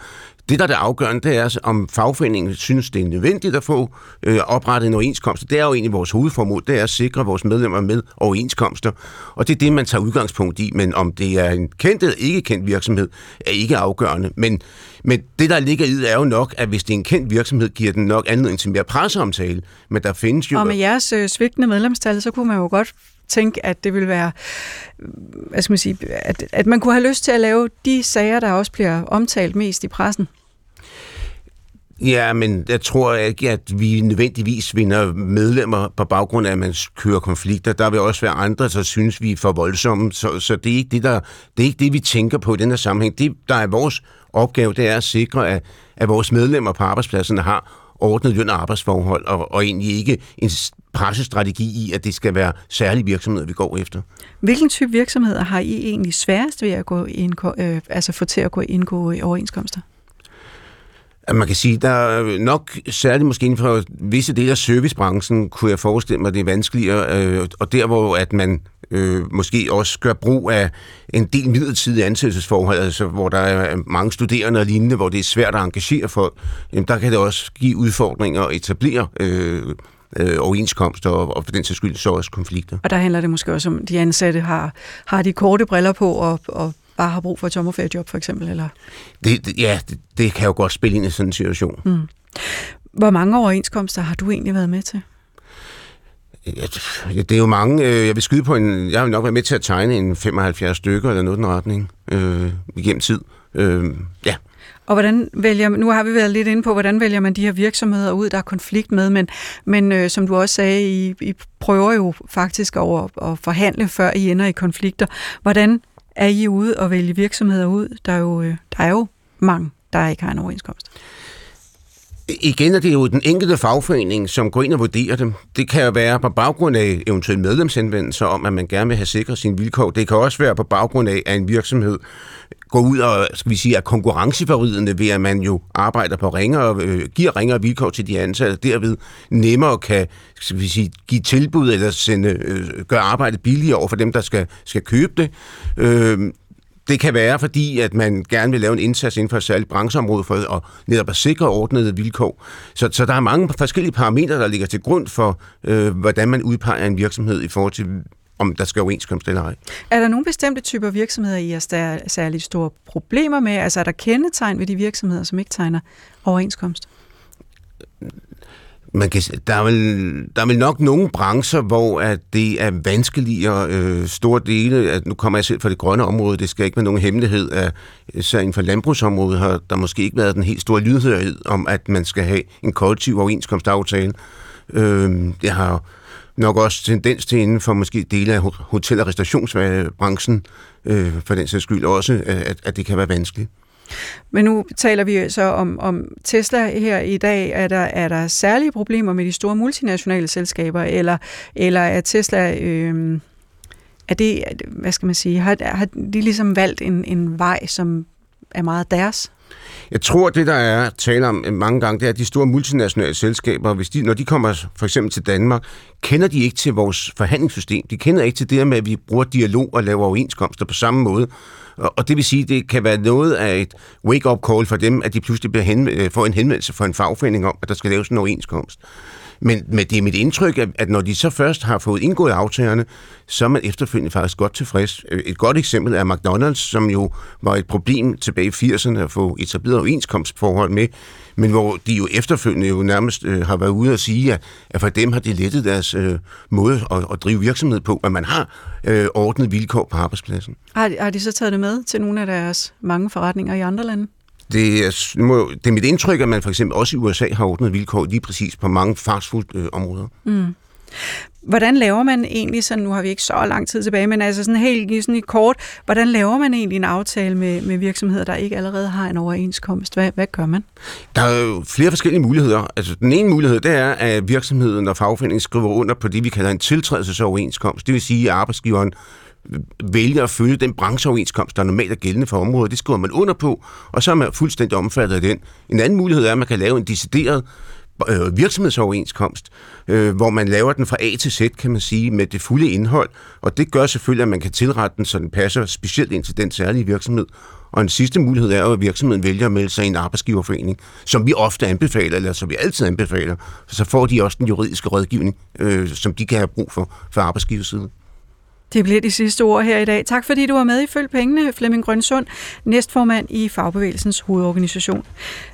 Det, der er det afgørende, det er, om fagforeningen synes, det er nødvendigt at få øh, oprettet en overenskomst. Det er jo egentlig vores hovedformål, det er at sikre vores medlemmer med overenskomster. Og det er det, man tager udgangspunkt i. Men om det er en kendt eller ikke kendt virksomhed, er ikke afgørende. Men, men det, der ligger i det, er jo nok, at hvis det er en kendt virksomhed, giver den nok anledning til mere presseomtale. Men der findes jo... Og med jeres øh, svigtende medlemstal, så kunne man jo godt tænke, at det vil være, hvad skal man sige, at, at man kunne have lyst til at lave de sager, der også bliver omtalt mest i pressen? Ja, men jeg tror ikke, at vi nødvendigvis vinder medlemmer på baggrund af, at man kører konflikter. Der vil også være andre, der synes, vi er for voldsomme. Så, så det, er ikke det, der, det er ikke det, vi tænker på i den her sammenhæng. Det, der er vores opgave, det er at sikre, at, at vores medlemmer på arbejdspladserne har ordnet løn- og arbejdsforhold, og, og egentlig ikke en pressestrategi i, at det skal være særlige virksomheder, vi går efter. Hvilken type virksomheder har I egentlig sværest ved at gå indgå, øh, altså få til at gå indgå i overenskomster? At man kan sige, der er nok særligt måske inden for visse dele af servicebranchen, kunne jeg forestille mig, det er vanskeligere, øh, og der hvor at man øh, måske også gør brug af en del midlertidige ansættelsesforhold, altså hvor der er mange studerende og lignende, hvor det er svært at engagere folk, jamen der kan det også give udfordringer at etablere øh, øh, overenskomster og, og for den sags skyld så også konflikter. Og der handler det måske også om, de ansatte har, har de korte briller på og, og bare har brug for et sommerferiejob for eksempel? Eller? Det, det, ja, det, det kan jo godt spille ind i sådan en situation. Mm. Hvor mange overenskomster har du egentlig været med til? Ja, det er jo mange. Øh, jeg vil skyde på en... Jeg har nok været med til at tegne en 75 stykker eller noget den retning øh, igennem tid. Øh, ja. Og hvordan vælger nu har vi været lidt inde på, hvordan vælger man de her virksomheder ud, der er konflikt med, men, men øh, som du også sagde, I, I prøver jo faktisk over at forhandle, før I ender i konflikter. Hvordan er I ude og vælge virksomheder ud? Der er jo, øh, der er jo mange, der ikke har en overenskomst. Igen er det jo den enkelte fagforening, som går ind og vurderer dem. Det kan jo være på baggrund af eventuelle medlemsindvendelser om, at man gerne vil have sikret sine vilkår. Det kan også være på baggrund af, at en virksomhed går ud og skal vi sige, er konkurrenceforridende ved, at man jo arbejder på ringere, øh, giver ringere vilkår til de ansatte, derved nemmere kan skal vi sige, give tilbud eller sende, øh, gøre arbejdet billigere over for dem, der skal, skal købe det. Øh, det kan være, fordi at man gerne vil lave en indsats inden for et særligt brancheområde for at netop at sikre ordnede vilkår. Så, så der er mange forskellige parametre, der ligger til grund for, øh, hvordan man udpeger en virksomhed i forhold til, om der skal overenskomst eller ej. Er der nogle bestemte typer virksomheder, I har særligt store problemer med? Altså er der kendetegn ved de virksomheder, som ikke tegner overenskomst? Man kan, der, er vel, der er vel nok nogle brancher, hvor at det er vanskeligere øh, store dele. At, nu kommer jeg selv fra det grønne område, det skal ikke være nogen hemmelighed. At, øh, særligt inden for landbrugsområdet har der måske ikke været den helt store lydhørighed om, at man skal have en kollektiv overenskomstaftale. Øh, det har nok også tendens til inden for måske dele af hotel- og restaurationsbranchen, øh, for den sags skyld også, at, at det kan være vanskeligt. Men nu taler vi så om, om Tesla her i dag. Er der, er der særlige problemer med de store multinationale selskaber, eller, eller er Tesla... Øh, er det, hvad skal man sige, har, har de ligesom valgt en, en vej, som er meget deres? Jeg tror, det der er tale om mange gange, det er, at de store multinationale selskaber, hvis de, når de kommer for eksempel til Danmark, kender de ikke til vores forhandlingssystem. De kender ikke til det med, at vi bruger dialog og laver overenskomster på samme måde. Og det vil sige, at det kan være noget af et wake-up call for dem, at de pludselig bliver hen, øh, får en henvendelse fra en fagforening om, at der skal laves en overenskomst. Men, men det er mit indtryk, at når de så først har fået indgået aftalerne, så er man efterfølgende faktisk godt tilfreds. Øh, et godt eksempel er McDonald's, som jo var et problem tilbage i 80'erne at få etableret overenskomstforhold med, men hvor de jo efterfølgende jo nærmest øh, har været ude og sige, at, at for dem har det lettet deres øh, måde at, at drive virksomhed på, at man har øh, ordnet vilkår på arbejdspladsen. Har de, har de så taget det med til nogle af deres mange forretninger i andre lande? Det er, det er mit indtryk, at man for eksempel også i USA har ordnet vilkår lige præcis på mange fastfood-områder. Mm. Hvordan laver man egentlig sådan, nu har vi ikke så lang tid tilbage, men altså sådan helt sådan i kort, hvordan laver man egentlig en aftale med, med virksomheder, der ikke allerede har en overenskomst? Hvad, hvad gør man? Der er jo flere forskellige muligheder. Altså den ene mulighed, det er, at virksomheden og fagforeningen skriver under på det, vi kalder en tiltrædelsesoverenskomst. Det vil sige, at arbejdsgiveren vælger at følge den brancheoverenskomst, der normalt er gældende for området. Det skriver man under på, og så er man fuldstændig omfattet af den. En anden mulighed er, at man kan lave en decideret øh, virksomhedsoverenskomst, øh, hvor man laver den fra A til Z, kan man sige, med det fulde indhold, og det gør selvfølgelig, at man kan tilrette den, så den passer specielt ind til den særlige virksomhed. Og en sidste mulighed er at virksomheden vælger at melde sig i en arbejdsgiverforening, som vi ofte anbefaler, eller som vi altid anbefaler, så får de også den juridiske rådgivning, øh, som de kan have brug for fra arbejdsgiversiden. Det bliver de sidste ord her i dag. Tak fordi du var med i Følg Pengene, Flemming Grønsund, næstformand i Fagbevægelsens hovedorganisation.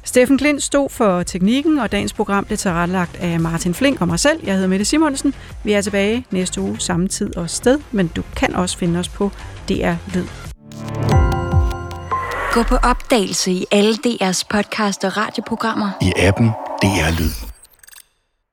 Steffen Klint stod for teknikken, og dagens program blev tilrettelagt af Martin Flink og mig selv. Jeg hedder Mette Simonsen. Vi er tilbage næste uge, samme tid og sted, men du kan også finde os på DR Lyd. Gå på opdagelse i alle DR's podcast og radioprogrammer. I appen DR Lyd.